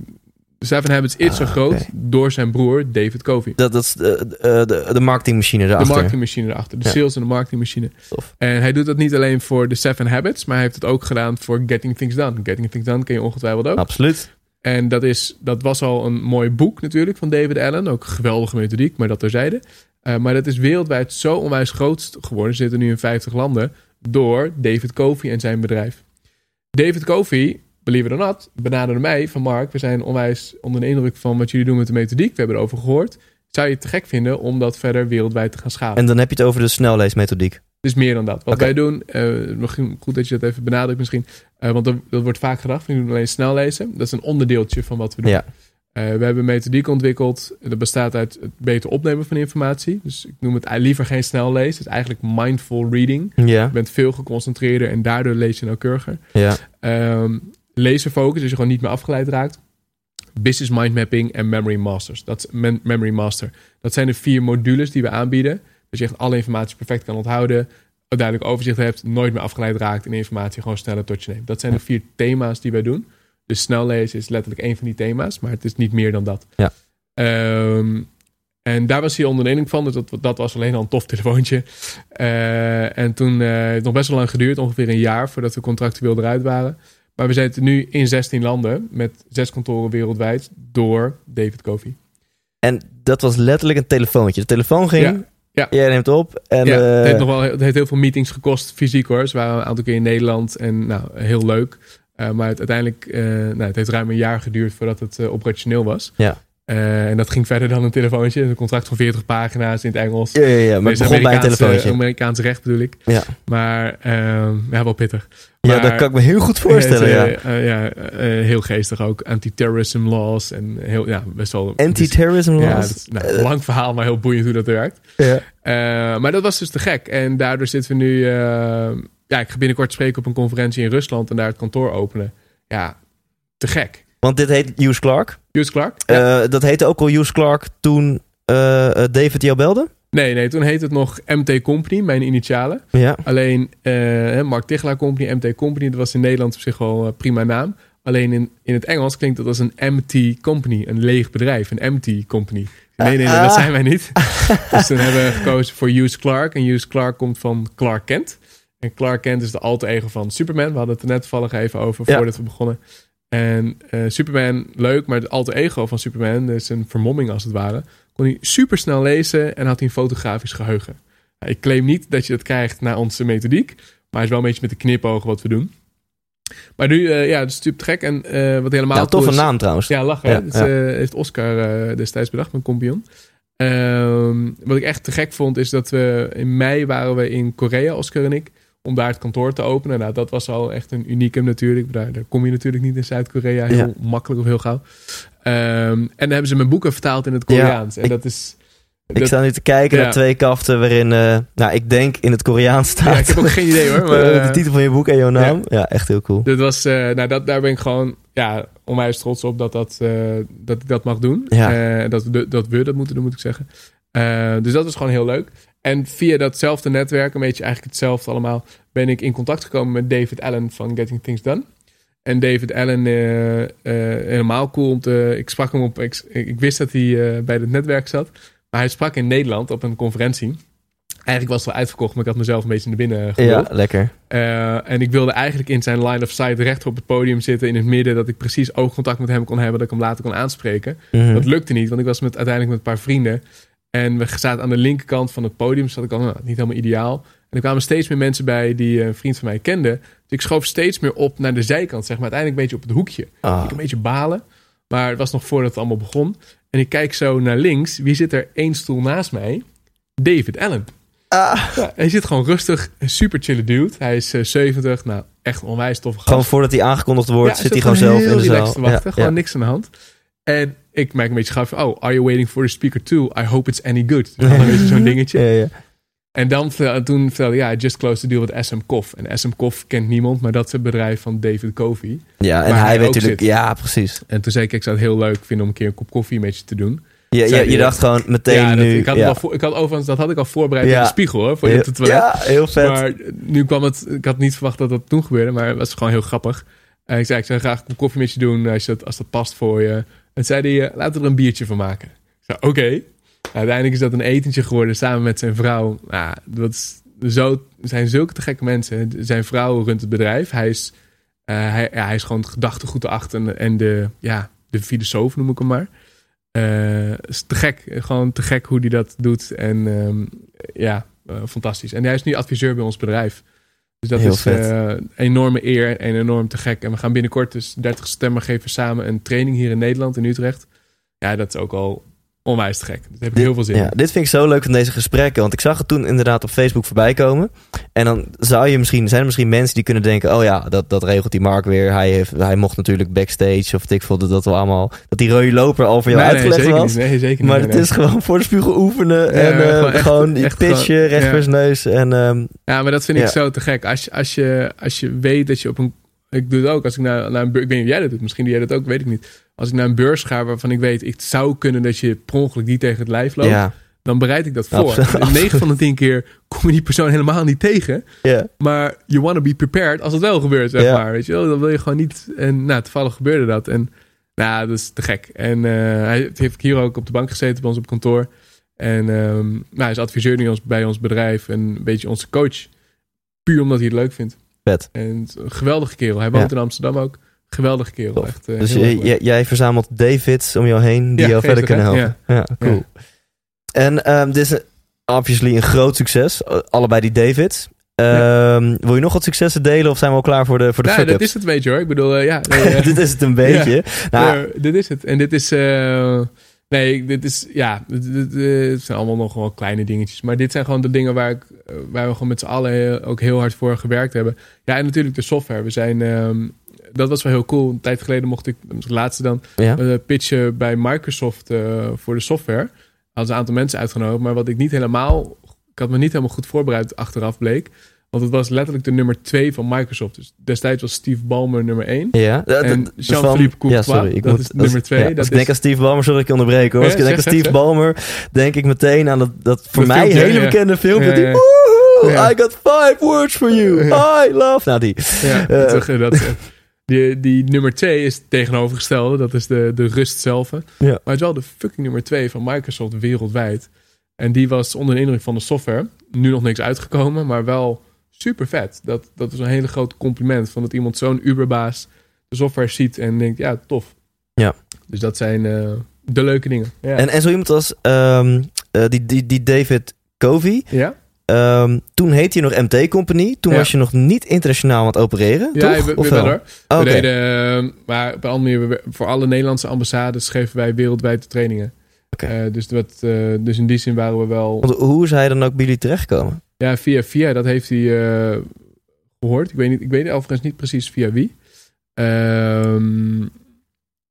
[SPEAKER 4] The Seven Habits is zo
[SPEAKER 1] Ah,
[SPEAKER 4] groot
[SPEAKER 1] oké.
[SPEAKER 4] door zijn broer David Covey.
[SPEAKER 1] dat, dat is de, de, de, de marketingmachine
[SPEAKER 4] De
[SPEAKER 1] erachter.
[SPEAKER 4] marketingmachine erachter. De
[SPEAKER 1] Ja.
[SPEAKER 4] sales en de marketingmachine.
[SPEAKER 1] Tof.
[SPEAKER 4] En hij doet dat niet alleen voor The Seven Habits, maar hij heeft het ook gedaan voor Getting Things Done. Getting Things Done ken je ongetwijfeld ook.
[SPEAKER 1] Absoluut.
[SPEAKER 4] En dat, is, dat was al een mooi boek natuurlijk van David Allen. Ook geweldige methodiek, maar dat terzijde. Eh maar dat is wereldwijd zo onwijs groot geworden. Ze zitten nu in 50 landen. Door David Covey en zijn bedrijf. David Covey, believe it or not, benaderde mij van Mark. We zijn onwijs onder de indruk van wat jullie doen met de methodiek. We hebben erover gehoord. Zou je het te gek vinden om dat verder wereldwijd te gaan schalen?
[SPEAKER 1] En dan heb je het over de snelleesmethodiek.
[SPEAKER 4] Dus meer dan dat. Wat wij doen, eh, misschien goed dat je dat even benadrukt misschien. Eh, want dat, dat wordt vaak gedacht, we doen alleen snel lezen. Dat is een onderdeeltje van wat we doen.
[SPEAKER 1] Ja.
[SPEAKER 4] Eh, we hebben een methodiek ontwikkeld. Dat bestaat uit het beter opnemen van informatie. Dus ik noem het liever geen snel lezen. Het is eigenlijk mindful reading.
[SPEAKER 1] Ja,
[SPEAKER 4] Je bent veel geconcentreerder en daardoor lees je nauwkeuriger.
[SPEAKER 1] ja.
[SPEAKER 4] Ehm laserfocus, dus je gewoon niet meer afgeleid raakt. Business mind mapping en memory masters. Dat memory master. Dat zijn de vier modules die we aanbieden. Dat je echt alle informatie perfect kan onthouden. Een duidelijk overzicht hebt. Nooit meer afgeleid raakt. En informatie gewoon sneller tot je neemt. Dat zijn de vier thema's die wij doen. Dus snel lezen is letterlijk één van die thema's. Maar het is niet meer dan dat.
[SPEAKER 1] Ja.
[SPEAKER 4] Ehm, en daar was hij onder de indruk van. Dus dat, dat was alleen al een tof telefoontje. Eh, en toen heeft het nog best wel lang geduurd. Ongeveer een jaar voordat we contractueel eruit waren. Maar we zitten nu in 16 landen. Met zes kantoren wereldwijd. Door David Covey.
[SPEAKER 1] En dat was letterlijk een telefoontje. De telefoon ging,
[SPEAKER 4] Ja, ja.
[SPEAKER 1] jij neemt op. En,
[SPEAKER 4] ja,
[SPEAKER 1] eh,
[SPEAKER 4] het, heeft nog wel, het heeft heel veel meetings gekost, fysiek hoor. Ze waren een aantal keer in Nederland en nou, heel leuk. Eh, maar het, uiteindelijk, eh, nou, het heeft ruim een jaar geduurd voordat het eh, operationeel was.
[SPEAKER 1] Ja.
[SPEAKER 4] Eh, en dat ging verder dan een telefoontje. Een contract van 40 pagina's in het Engels.
[SPEAKER 1] ja, ja, ja, maar het begon bij een telefoontje.
[SPEAKER 4] Amerikaans recht bedoel ik.
[SPEAKER 1] Ja.
[SPEAKER 4] Maar ehm, ja, wel pittig.
[SPEAKER 1] ja, dat kan ik me heel goed voorstellen.
[SPEAKER 4] Het,
[SPEAKER 1] ja.
[SPEAKER 4] eh, eh, ja, eh, heel geestig ook. Anti-terrorism laws en heel, ja, best wel...
[SPEAKER 1] Anti-terrorism laws.
[SPEAKER 4] dat nou, lang verhaal, maar heel boeiend hoe dat werkt.
[SPEAKER 1] Ja.
[SPEAKER 4] Eh, maar dat was dus te gek. En daardoor zitten we nu... eh, ja, ik ga binnenkort spreken op een conferentie in Rusland en daar het kantoor openen. Ja, te gek.
[SPEAKER 1] Want dit heet Hughes Clark.
[SPEAKER 4] Hughes Clark? Ja.
[SPEAKER 1] Eh, dat heette ook al Hughes Clark toen eh, eh, David jou belde.
[SPEAKER 4] Nee, nee, toen heette het nog MT Company, mijn initialen.
[SPEAKER 1] Ja.
[SPEAKER 4] Alleen Mark Tichelaar Company, MT Company, dat was in Nederland op zich wel een prima naam. Alleen in, in het Engels klinkt dat als een MT Company, een leeg bedrijf, een MT Company. Nee, nee, nee, dat
[SPEAKER 1] Ah.
[SPEAKER 4] zijn wij niet. dus toen hebben we gekozen voor Hughes Clark. En Hughes Clark komt van Clark Kent. En Clark Kent is de alter ego van Superman. We hadden het er net toevallig even over
[SPEAKER 1] Ja.
[SPEAKER 4] voordat we begonnen. En eh, Superman, leuk, maar het alter ego van Superman, is een vermomming als het ware, kon hij super snel lezen en had hij een fotografisch geheugen. Nou, ik claim niet dat je dat krijgt na onze methodiek, maar is wel een beetje met de knipogen wat we doen. Maar nu, eh, ja, dat is natuurlijk gek. En eh, wat helemaal cool
[SPEAKER 1] toffe
[SPEAKER 4] is-
[SPEAKER 1] naam trouwens.
[SPEAKER 4] ja, lachen.
[SPEAKER 1] Ja?
[SPEAKER 4] Dat
[SPEAKER 1] ja.
[SPEAKER 4] heeft Oscar destijds bedacht, mijn kompion. Ehm, wat ik echt te gek vond, is dat we in mei waren we in Korea, Oscar en ik, om daar het kantoor te openen. Nou, dat was al echt een unicum natuurlijk. Daar, daar kom je natuurlijk niet in Zuid-Korea heel
[SPEAKER 1] Ja.
[SPEAKER 4] makkelijk of heel gauw. Ehm, en dan hebben ze mijn boeken vertaald in het Koreaans. en
[SPEAKER 1] ik-
[SPEAKER 4] dat is...
[SPEAKER 1] Ik
[SPEAKER 4] dat-
[SPEAKER 1] sta nu te kijken
[SPEAKER 4] Ja.
[SPEAKER 1] naar twee kaften waarin, eh, nou, ik denk in het Koreaans staat.
[SPEAKER 4] ja, ik heb ook geen idee hoor. Maar,
[SPEAKER 1] Eh, de titel van je boek en jouw naam. Ja, echt heel cool.
[SPEAKER 4] Dat was, eh, nou, dat, daar ben ik gewoon ja, onwijs trots op dat, dat, eh, dat ik dat mag doen.
[SPEAKER 1] Ja.
[SPEAKER 4] Eh, dat, we, dat we dat moeten doen, moet ik zeggen. Eh, dus dat is gewoon heel leuk. En via datzelfde netwerk, een beetje eigenlijk hetzelfde allemaal, ben ik in contact gekomen met David Allen van Getting Things Done. En David Allen, eh, eh, helemaal cool om te. Ik sprak hem op. Ik, ik wist dat hij eh, bij het netwerk zat. Maar hij sprak in Nederland op een conferentie. Eigenlijk was het wel uitverkocht, maar ik had mezelf een beetje naar binnen
[SPEAKER 1] Ja,
[SPEAKER 4] gewild.
[SPEAKER 1] lekker.
[SPEAKER 4] En ik wilde eigenlijk in zijn line of sight recht op het podium zitten in het midden. Dat ik precies oogcontact met hem kon hebben. Dat ik hem later kon aanspreken.
[SPEAKER 1] Mhm.
[SPEAKER 4] Dat lukte niet, want ik was met, uiteindelijk met een paar vrienden. En we zaten aan de linkerkant van het podium. Dus dat ik al nou, niet helemaal ideaal. En er kwamen steeds meer mensen bij die eh, een vriend van mij kende. Dus ik schoof steeds meer op naar de zijkant, zeg maar. Uiteindelijk een beetje op het hoekje.
[SPEAKER 1] Ah.
[SPEAKER 4] Ik een beetje balen. Maar het was nog voordat het allemaal begon. En ik kijk zo naar links. Wie zit er één stoel naast mij? David Allen.
[SPEAKER 1] Ah,
[SPEAKER 4] Ja, hij zit gewoon rustig, een super chille dude. Hij is eh, 70, nou echt onwijs gast.
[SPEAKER 1] gewoon voordat hij aangekondigd wordt,
[SPEAKER 4] Ja,
[SPEAKER 1] zit hij gewoon zelf in de zaal.
[SPEAKER 4] te wachten,
[SPEAKER 1] Ja,
[SPEAKER 4] gewoon niks aan de hand. En ik merk een beetje gaaf van, oh, are you waiting for the speaker too? I hope it's any good. Dus dan een beetje zo'n dingetje.
[SPEAKER 1] Ja, ja.
[SPEAKER 4] En dan toen vertelde ja, I just closed the deal with SM Koff. En SM Koff kent niemand, maar dat is het bedrijf van David Covey.
[SPEAKER 1] Ja, en hij
[SPEAKER 4] hij
[SPEAKER 1] weet natuurlijk...
[SPEAKER 4] zit.
[SPEAKER 1] Ja, precies.
[SPEAKER 4] En toen zei ik, ik zou het heel leuk vinden om een keer een kop koffie met je te doen.
[SPEAKER 1] Je,
[SPEAKER 4] Zei
[SPEAKER 1] je, dacht gewoon meteen
[SPEAKER 4] ja, dat,
[SPEAKER 1] nu...
[SPEAKER 4] ik, had
[SPEAKER 1] ja.
[SPEAKER 4] het al voor, ik had overigens, dat had ik al voorbereid
[SPEAKER 1] Ja.
[SPEAKER 4] in de spiegel hoor, voor je het toilet.
[SPEAKER 1] ja, heel vet.
[SPEAKER 4] Maar nu kwam het, ik had niet verwacht dat dat toen gebeurde, maar het was gewoon heel grappig. Ik zei, ik zou graag een koffie met je doen als, je dat, als dat past voor je. En zei hij, eh, laten we er een biertje van maken. Ik zei, oké. Uiteindelijk is dat een etentje geworden samen met zijn vrouw. Nou, dat is zo, zijn zulke te gekke mensen. Zijn vrouw runt het bedrijf. Hij is, eh, hij, hij is gewoon het gedachtegoed erachter en, en de, ja, de filosoof noem ik hem maar. Eh, is te gek. Gewoon te gek hoe hij dat doet. En ehm, ja, eh, fantastisch. En hij is nu adviseur bij ons bedrijf. Dus dat
[SPEAKER 1] Heel
[SPEAKER 4] is een enorme eer en enorm te gek. En we gaan binnenkort, dus 30 september, geven we samen een training hier in Nederland, in Utrecht. Ja, dat is ook al onwijs te gek. Daar heb ik heel veel zin
[SPEAKER 1] Ja,
[SPEAKER 4] in.
[SPEAKER 1] dit vind ik zo leuk van deze gesprekken. Want ik zag het toen inderdaad op Facebook voorbij komen. En dan zou je misschien, zijn er misschien mensen die kunnen denken: oh ja, dat, dat regelt die Mark weer. Hij, heeft, hij mocht natuurlijk backstage of ik vond dat we allemaal. Dat die rode loper al voor jou
[SPEAKER 4] nee,
[SPEAKER 1] uitgelegd was.
[SPEAKER 4] niet. Nee, zeker niet.
[SPEAKER 1] Maar het is gewoon voor de spiegel oefenen. en eh,
[SPEAKER 4] gewoon echt-
[SPEAKER 1] gewoon die
[SPEAKER 4] echt
[SPEAKER 1] pitchen, recht
[SPEAKER 4] ja.
[SPEAKER 1] neus. En ehm,
[SPEAKER 4] Ja, maar dat vind ik
[SPEAKER 1] Ja.
[SPEAKER 4] zo te gek. Als als, je, als je weet dat je op een... Ik doe het ook als ik naar, naar een beurs... Ik weet niet of jij dat doet. Misschien doe jij dat ook, weet ik niet. Als ik naar een beurs ga waarvan ik weet... Het zou kunnen dat je per ongeluk die tegen het lijf loopt.
[SPEAKER 1] ja,
[SPEAKER 4] Dan bereid ik dat voor.
[SPEAKER 1] Absoluut.
[SPEAKER 4] En 9 van de 10 keer kom je die persoon helemaal niet tegen. Maar you want to be prepared als het wel gebeurt, zeg maar. Weet je wel? Dan wil je gewoon niet... En nou, toevallig gebeurde dat. En nou, dat is te gek. En eh, hij heeft hier ook op de bank gezeten bij ons op kantoor. En ehm, nou, hij is adviseur nu ons, bij ons bedrijf. En een beetje onze coach. Puur omdat hij het leuk vindt.
[SPEAKER 1] Vet.
[SPEAKER 4] En een geweldige kerel. Hij woont
[SPEAKER 1] Ja.
[SPEAKER 4] in Amsterdam ook. Geweldige kerel.
[SPEAKER 1] Tof.
[SPEAKER 4] Echt, eh,
[SPEAKER 1] Dus je- jij- verzamelt Davids om jou heen die
[SPEAKER 4] Ja,
[SPEAKER 1] jou verder kunnen helpen. Ja, cool. En ehm, dit is een- obviously een groot succes. eh, Allebei die Davids. Ehm, Wil je nog wat successen delen of zijn we al klaar voor de, voor de
[SPEAKER 4] Ja,
[SPEAKER 1] fuck-ups?
[SPEAKER 4] dat is het, weet je hoor. Ik bedoel, eh, ja.
[SPEAKER 1] dit is het een beetje. Nou,
[SPEAKER 4] Ja, dit is het. En dit is. Nee, dit is. Ja, dit, dit- dit- het zijn allemaal nog wel kleine dingetjes. Maar dit zijn gewoon de dingen waar, ik, eh, waar we gewoon met z'n allen heel- ook heel hard voor gewerkt hebben. Ja, en natuurlijk de software. We zijn. ehm, dat was wel heel cool. Een tijd geleden mocht ik, de laatste dan,
[SPEAKER 1] ja.
[SPEAKER 4] eh, pitchen bij Microsoft eh, voor de software. Hadden een aantal mensen uitgenodigd. Maar wat ik niet helemaal. Ik had me niet helemaal goed voorbereid achteraf bleek. Want het was letterlijk de nummer twee van Microsoft. Dus destijds was Steve Ballmer nummer één.
[SPEAKER 1] Ja, dat-
[SPEAKER 4] En Jean-Philippe Courtois,
[SPEAKER 1] ja, sorry, ik
[SPEAKER 4] dat
[SPEAKER 1] moet,
[SPEAKER 4] is nummer
[SPEAKER 1] als-
[SPEAKER 4] twee,
[SPEAKER 1] ja,
[SPEAKER 4] dat
[SPEAKER 1] als ik
[SPEAKER 4] is-
[SPEAKER 1] denk aan Steve Ballmer, sorry ik je onderbreken hoor. Als
[SPEAKER 4] Ja,
[SPEAKER 1] ik denk aan Steve
[SPEAKER 4] zeg.
[SPEAKER 1] Ballmer, denk ik meteen aan dat, dat voor
[SPEAKER 4] Dat
[SPEAKER 1] mij
[SPEAKER 4] filmpje,
[SPEAKER 1] hele
[SPEAKER 4] ja.
[SPEAKER 1] bekende filmpje.
[SPEAKER 4] Ja,
[SPEAKER 1] Die,
[SPEAKER 4] ja.
[SPEAKER 1] "Woehoe,
[SPEAKER 4] Ja.
[SPEAKER 1] I got five words for you. I love. Nou, die.
[SPEAKER 4] Ja,
[SPEAKER 1] Eh,
[SPEAKER 4] dat, dat, eh, die, die nummer twee is het tegenovergestelde. Dat is de, de rust zelf. Maar het is wel de fucking nummer twee van Microsoft wereldwijd. En die was onder de indruk van de software. Nu nog niks uitgekomen, maar wel super vet. Dat, dat is een hele grote compliment. Van dat iemand zo'n uberbaas de software ziet en denkt, ja, tof.
[SPEAKER 1] Ja.
[SPEAKER 4] Dus dat zijn eh, de leuke dingen. Ja.
[SPEAKER 1] En, en zo iemand als ehm, eh, die, die, die David Covey.
[SPEAKER 4] ja?
[SPEAKER 1] ehm, toen heette je nog MT Company. Toen
[SPEAKER 4] Ja.
[SPEAKER 1] was je nog niet internationaal aan het opereren.
[SPEAKER 4] Ja,
[SPEAKER 1] toch?
[SPEAKER 4] we,
[SPEAKER 1] Of
[SPEAKER 4] we wel hoor.
[SPEAKER 1] Oh,
[SPEAKER 4] We
[SPEAKER 1] Oké.
[SPEAKER 4] deden, eh, maar op een andere manier, we- voor alle Nederlandse ambassades geven wij wereldwijd de trainingen.
[SPEAKER 1] Oké.
[SPEAKER 4] Eh, dus, dat, dus in die zin waren we wel...
[SPEAKER 1] Want hoe is hij dan ook bij jullie terechtgekomen?
[SPEAKER 4] Ja, via via, dat heeft hij eh, gehoord. Ik weet, niet, ik weet overigens niet precies via wie. Ehm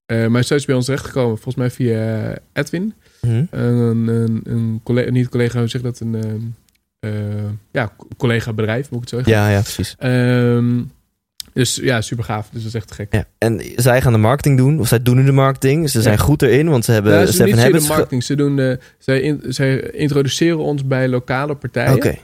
[SPEAKER 4] eh, maar hij is bij ons terechtgekomen. Volgens mij via Edwin.
[SPEAKER 1] Hm?
[SPEAKER 4] Een, een, een collega, niet collega, hoe zeg dat? Een ehm, eh, ja, collega bedrijf, moet ik het zo zeggen.
[SPEAKER 1] Ja, ja, precies.
[SPEAKER 4] Ehm, dus ja, super gaaf. Dus dat is echt gek.
[SPEAKER 1] Ja. En zij gaan de marketing doen, of zij doen nu de marketing. Ze zijn goed erin, want ze hebben
[SPEAKER 4] Ja, ze doen niet de marketing. Ze doen zij, in- zij introduceren ons bij lokale partijen.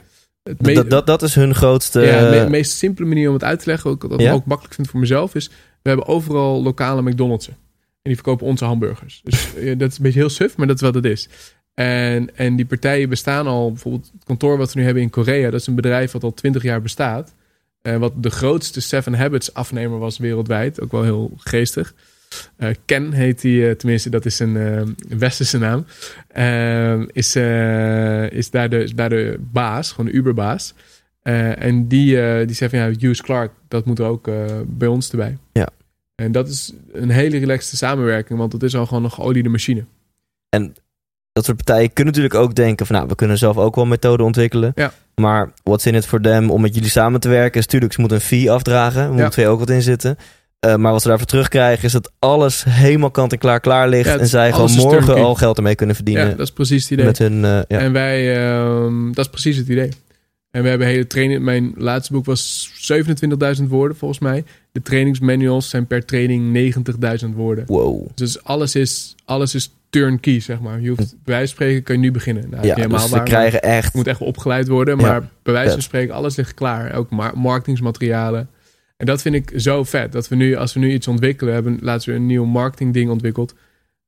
[SPEAKER 1] Dat, dat, dat is hun grootste...
[SPEAKER 4] ja, de me- meest simpele manier om het uit te leggen, ook, wat ik ook makkelijk vind voor mezelf, is we hebben overal lokale McDonald's'en. En die verkopen onze hamburgers. Dus eh, dat is een beetje heel suf, maar dat is wat het is. En, en die partijen bestaan al, bijvoorbeeld het kantoor wat we nu hebben in Korea, dat is een bedrijf wat al twintig jaar bestaat. Eh, wat de grootste Seven Habits afnemer was wereldwijd. Ook wel heel geestig. Eh, Ken heet die, eh, tenminste dat is een eh, westerse naam. Eh, is, is, daar de, is daar de baas, gewoon de Uberbaas. En die, die zei van ja, Hughes Clark, dat moet ook eh, bij ons erbij.
[SPEAKER 1] Ja.
[SPEAKER 4] En dat is een hele relaxte samenwerking, want het is al gewoon een geoliede machine.
[SPEAKER 1] En dat soort partijen kunnen natuurlijk ook denken van... nou, we kunnen zelf ook wel methoden ontwikkelen.
[SPEAKER 4] Ja.
[SPEAKER 1] Maar what's in it for them om met jullie samen te werken... is natuurlijk, ze moeten een fee afdragen. Er
[SPEAKER 4] Ja.
[SPEAKER 1] moet twee ook wat in zitten. Eh, maar wat ze daarvoor terugkrijgen is dat alles helemaal kant en klaar klaar ligt.
[SPEAKER 4] Ja,
[SPEAKER 1] en zij gewoon morgen al geld ermee kunnen
[SPEAKER 4] Ja,
[SPEAKER 1] verdienen.
[SPEAKER 4] dat is precies het idee.
[SPEAKER 1] met hun, eh, ja.
[SPEAKER 4] En wij, ehm, dat is precies het idee. En we hebben hele training. Mijn laatste boek was 27.000 woorden volgens mij. De trainingsmanuals zijn per training 90.000 woorden.
[SPEAKER 1] Wow.
[SPEAKER 4] Dus alles is, alles is turnkey, zeg maar. Je hoeft, bij wijze van spreken kan je nu beginnen. Nou,
[SPEAKER 1] Ja,
[SPEAKER 4] helemaal
[SPEAKER 1] dus ze krijgen echt...
[SPEAKER 4] Het moet echt opgeleid worden.
[SPEAKER 1] Ja,
[SPEAKER 4] Maar bij wijze van spreken, alles ligt klaar. Ook mar- marketingsmaterialen. En dat vind ik zo vet. Dat we nu, als we nu iets ontwikkelen, hebben laatst weer een nieuw marketingding ontwikkeld.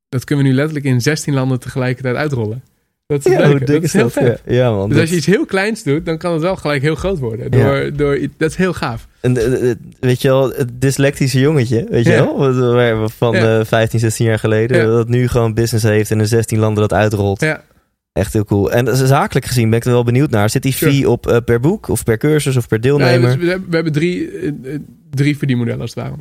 [SPEAKER 4] Dat kunnen we nu letterlijk in 16 landen tegelijkertijd uitrollen. Dat is,
[SPEAKER 1] Ja,
[SPEAKER 4] dat is heel vet.
[SPEAKER 1] Ja, ja, man.
[SPEAKER 4] Dus als je iets heel kleins doet, dan kan het wel gelijk heel groot worden. Door, door, dat is heel gaaf.
[SPEAKER 1] En, eh, eh, weet je wel, het dyslectische jongetje, weet je wel? Van
[SPEAKER 4] Ja.
[SPEAKER 1] eh, 15, 16 jaar geleden. Dat nu gewoon business heeft en in 16 landen dat uitrolt.
[SPEAKER 4] Ja,
[SPEAKER 1] Echt heel cool. En zakelijk gezien ben ik er wel benieuwd naar. Zit die
[SPEAKER 4] Sure.
[SPEAKER 1] fee op eh, per boek of per cursus of per deelnemer?
[SPEAKER 4] dus we, hebben, we hebben drie, eh, eh, drie verdienmodellen als het ware.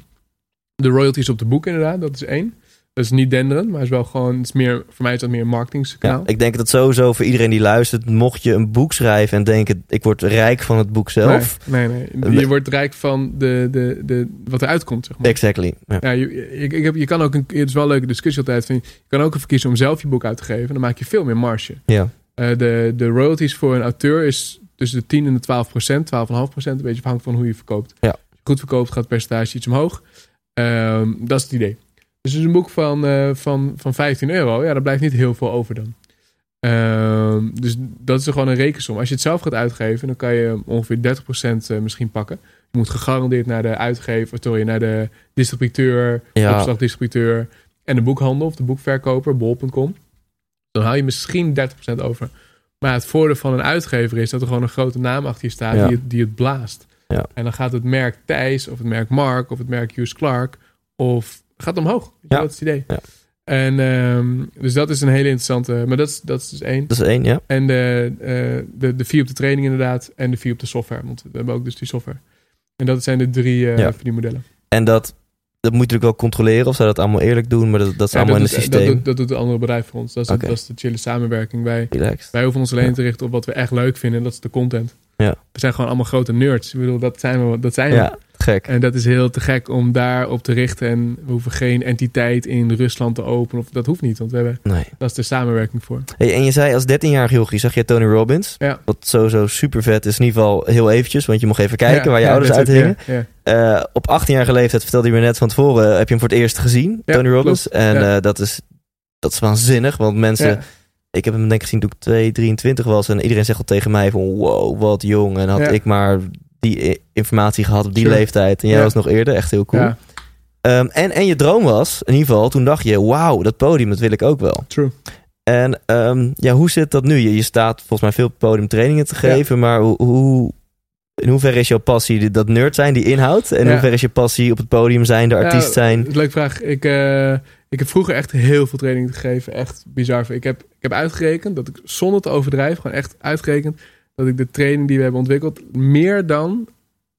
[SPEAKER 4] De royalties op de boek inderdaad, dat is één. Dat is niet denderend, maar is wel gewoon, het is meer, voor mij is dat meer een marketingskanaal.
[SPEAKER 1] Ja, ik denk dat sowieso voor iedereen die luistert, mocht je een boek schrijven en denken, ik word rijk van het boek zelf.
[SPEAKER 4] Nee, nee, nee. Je wordt rijk van de, de, de, wat eruit komt, zeg maar.
[SPEAKER 1] Exactly. Ja.
[SPEAKER 4] Ja, je, ik, ik heb, je kan ook een, het is wel een leuke discussie altijd. Van, je kan ook ervoor kiezen om zelf je boek uit te geven. Dan maak je veel meer marge.
[SPEAKER 1] Ja.
[SPEAKER 4] Eh, de, de royalties voor een auteur is tussen de 10 en de 12 procent. 12,5 procent, een beetje afhankelijk van hoe je verkoopt.
[SPEAKER 1] Ja.
[SPEAKER 4] Als je goed verkoopt, gaat het percentage iets omhoog. Ehm, dat is het idee. Dus een boek van, eh, van, van 15 euro, ja, daar blijft niet heel veel over dan. Ehm, dus dat is gewoon een rekensom. Als je het zelf gaat uitgeven, dan kan je ongeveer 30% eh, misschien pakken. Je moet gegarandeerd naar de uitgever, sorry, naar de distributeur,
[SPEAKER 1] Ja.
[SPEAKER 4] opslagdistributeur en de boekhandel of de boekverkoper, bol.com. Dan hou je misschien 30% over. Maar het voordeel van een uitgever is dat er gewoon een grote naam achter je staat
[SPEAKER 1] Ja.
[SPEAKER 4] die, het, die het blaast.
[SPEAKER 1] Ja.
[SPEAKER 4] En dan gaat het merk Thijs of het merk Mark of het merk Hughes Clark of gaat omhoog.
[SPEAKER 1] Ja.
[SPEAKER 4] Dat is het idee.
[SPEAKER 1] Ja.
[SPEAKER 4] En um, dus dat is een hele interessante, maar dat is, dat is dus één.
[SPEAKER 1] Dat is één, ja.
[SPEAKER 4] En de, uh, de, de vier op de training inderdaad en de vier op de software, want we hebben ook dus die software. En dat zijn de drie uh,
[SPEAKER 1] Ja.
[SPEAKER 4] verdienmodellen.
[SPEAKER 1] En dat, dat moet je natuurlijk wel controleren of zij dat allemaal eerlijk doen, maar dat, dat is
[SPEAKER 4] Ja,
[SPEAKER 1] allemaal
[SPEAKER 4] dat
[SPEAKER 1] in het
[SPEAKER 4] doet-
[SPEAKER 1] systeem.
[SPEAKER 4] Dat, doet- dat doet een andere bedrijf voor ons. Dat is, dat is de chille samenwerking. Wij,
[SPEAKER 1] Relaxed.
[SPEAKER 4] wij hoeven ons alleen
[SPEAKER 1] Ja.
[SPEAKER 4] te richten op wat we echt leuk vinden. En dat is de content.
[SPEAKER 1] Ja.
[SPEAKER 4] We zijn gewoon allemaal grote nerds. Ik bedoel, dat zijn we. Dat zijn we.
[SPEAKER 1] Gek.
[SPEAKER 4] En dat is heel te gek om daarop te richten. En we hoeven geen entiteit in Rusland te openen. Of, dat hoeft niet, want we hebben,
[SPEAKER 1] Nee.
[SPEAKER 4] dat is de samenwerking voor.
[SPEAKER 1] Hey, en je zei als 13-jarig jochie, zag je Tony Robbins?
[SPEAKER 4] Ja.
[SPEAKER 1] Wat sowieso super vet is. In ieder geval heel eventjes, want je mocht even kijken
[SPEAKER 4] Ja,
[SPEAKER 1] waar je
[SPEAKER 4] ja,
[SPEAKER 1] ouders uit
[SPEAKER 4] it,
[SPEAKER 1] hingen. Eh, op 18-jarige leeftijd vertelde je me net van tevoren, heb je hem voor het eerst gezien, Tony Robbins.
[SPEAKER 4] klopt.
[SPEAKER 1] En eh, dat, is, dat is waanzinnig, want mensen... Ik heb hem denk ik gezien toen ik 2, 23 was. En iedereen zegt al tegen mij van wow, wat jong. En had ik maar die informatie gehad op die
[SPEAKER 4] Sure.
[SPEAKER 1] leeftijd. En jij
[SPEAKER 4] Ja.
[SPEAKER 1] was nog eerder. Echt heel cool.
[SPEAKER 4] Ja,
[SPEAKER 1] Ehm, en, en je droom was, in ieder geval, toen dacht je... wauw, dat podium, dat wil ik ook wel.
[SPEAKER 4] true.
[SPEAKER 1] En ehm, ja, hoe zit dat nu? Je, je staat volgens mij veel op het podium trainingen te geven. Maar hoe, hoe, in hoeverre is jouw passie dat nerd zijn, die inhoud? En in hoeverre is je passie op het podium zijn, de artiest zijn?
[SPEAKER 4] leuke vraag. Ik, eh, ik heb vroeger echt heel veel training gegeven. Echt bizar. Ik heb, ik heb uitgerekend dat ik zonder te overdrijven, gewoon echt uitgerekend, dat ik de training die we hebben ontwikkeld meer dan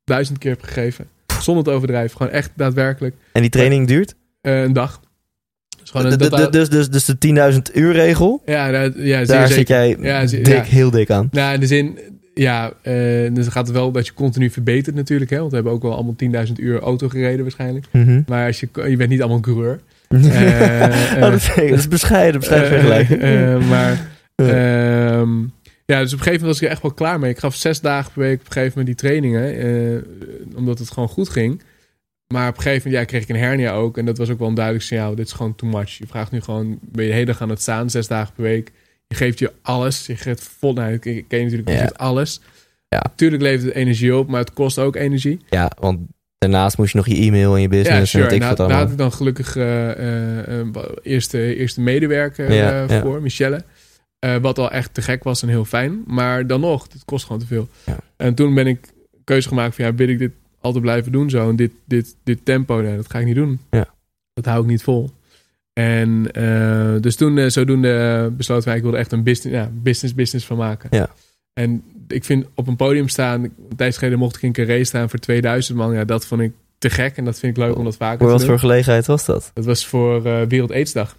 [SPEAKER 4] duizend keer heb gegeven. Zonder te overdrijven. Gewoon echt daadwerkelijk
[SPEAKER 1] En die training duurt?
[SPEAKER 4] eh, een dag. Dus gewoon
[SPEAKER 1] De-
[SPEAKER 4] een, dat-
[SPEAKER 1] dus, dus, dus de 10.000 uur regel,
[SPEAKER 4] ja, dat- ja, zeer
[SPEAKER 1] daar
[SPEAKER 4] zeker.
[SPEAKER 1] zit jij
[SPEAKER 4] Ja,
[SPEAKER 1] dik,
[SPEAKER 4] ja.
[SPEAKER 1] heel dik aan.
[SPEAKER 4] Nou, in de zin, ja, eh, dus gaat het wel dat je continu verbetert natuurlijk. Hè? Want we hebben ook wel allemaal 10.000 uur auto gereden waarschijnlijk.
[SPEAKER 1] Mhm.
[SPEAKER 4] Maar als je, je bent niet allemaal coureur. Eh,
[SPEAKER 1] oh, dat, is, dat is bescheiden, bescheiden vergelijking.
[SPEAKER 4] maar
[SPEAKER 1] Ja.
[SPEAKER 4] Ja, dus op een gegeven moment was ik er echt wel klaar mee. Ik gaf zes dagen per week op een gegeven moment die trainingen. eh, omdat het gewoon goed ging. Maar op een gegeven moment ja, kreeg ik een hernia ook. En dat was ook wel een duidelijk signaal. Dit is gewoon too much. Je vraagt nu gewoon, ben je de hele dag aan het staan, zes dagen per week. Je geeft je alles. Je geeft vol, nou, ik ken je natuurlijk,
[SPEAKER 1] Ja.
[SPEAKER 4] alles.
[SPEAKER 1] Ja.
[SPEAKER 4] Natuurlijk levert het energie op, maar het kost ook energie.
[SPEAKER 1] ja, want daarnaast moest je nog je e-mail en je
[SPEAKER 4] Ja,
[SPEAKER 1] business
[SPEAKER 4] sure.
[SPEAKER 1] en ik
[SPEAKER 4] Nou, daar had ik dan gelukkig eh, eh, eerste, eerste medewerker
[SPEAKER 1] Ja, ja.
[SPEAKER 4] voor, Michelle. Eh, wat al echt te gek was en heel fijn. Maar dan nog, het kost gewoon te veel.
[SPEAKER 1] Ja.
[SPEAKER 4] En toen ben ik keuze gemaakt van ja, wil ik dit altijd blijven doen zo? En dit, dit, dit tempo, nee, dat ga ik niet doen.
[SPEAKER 1] Ja.
[SPEAKER 4] Dat hou ik niet vol. En eh, dus toen, eh, zodoende besloten wij, ik wilde echt een business, ja, business, business van maken.
[SPEAKER 1] Ja.
[SPEAKER 4] En ik vind op een podium staan, een tijd geleden mocht ik in Carré staan voor 2000 man. Ja, dat vond ik te gek en dat vind ik leuk om dat vaker
[SPEAKER 1] Voor
[SPEAKER 4] te
[SPEAKER 1] wat
[SPEAKER 4] doen.
[SPEAKER 1] voor gelegenheid was dat?
[SPEAKER 4] Dat was voor Wereld Aidsdag.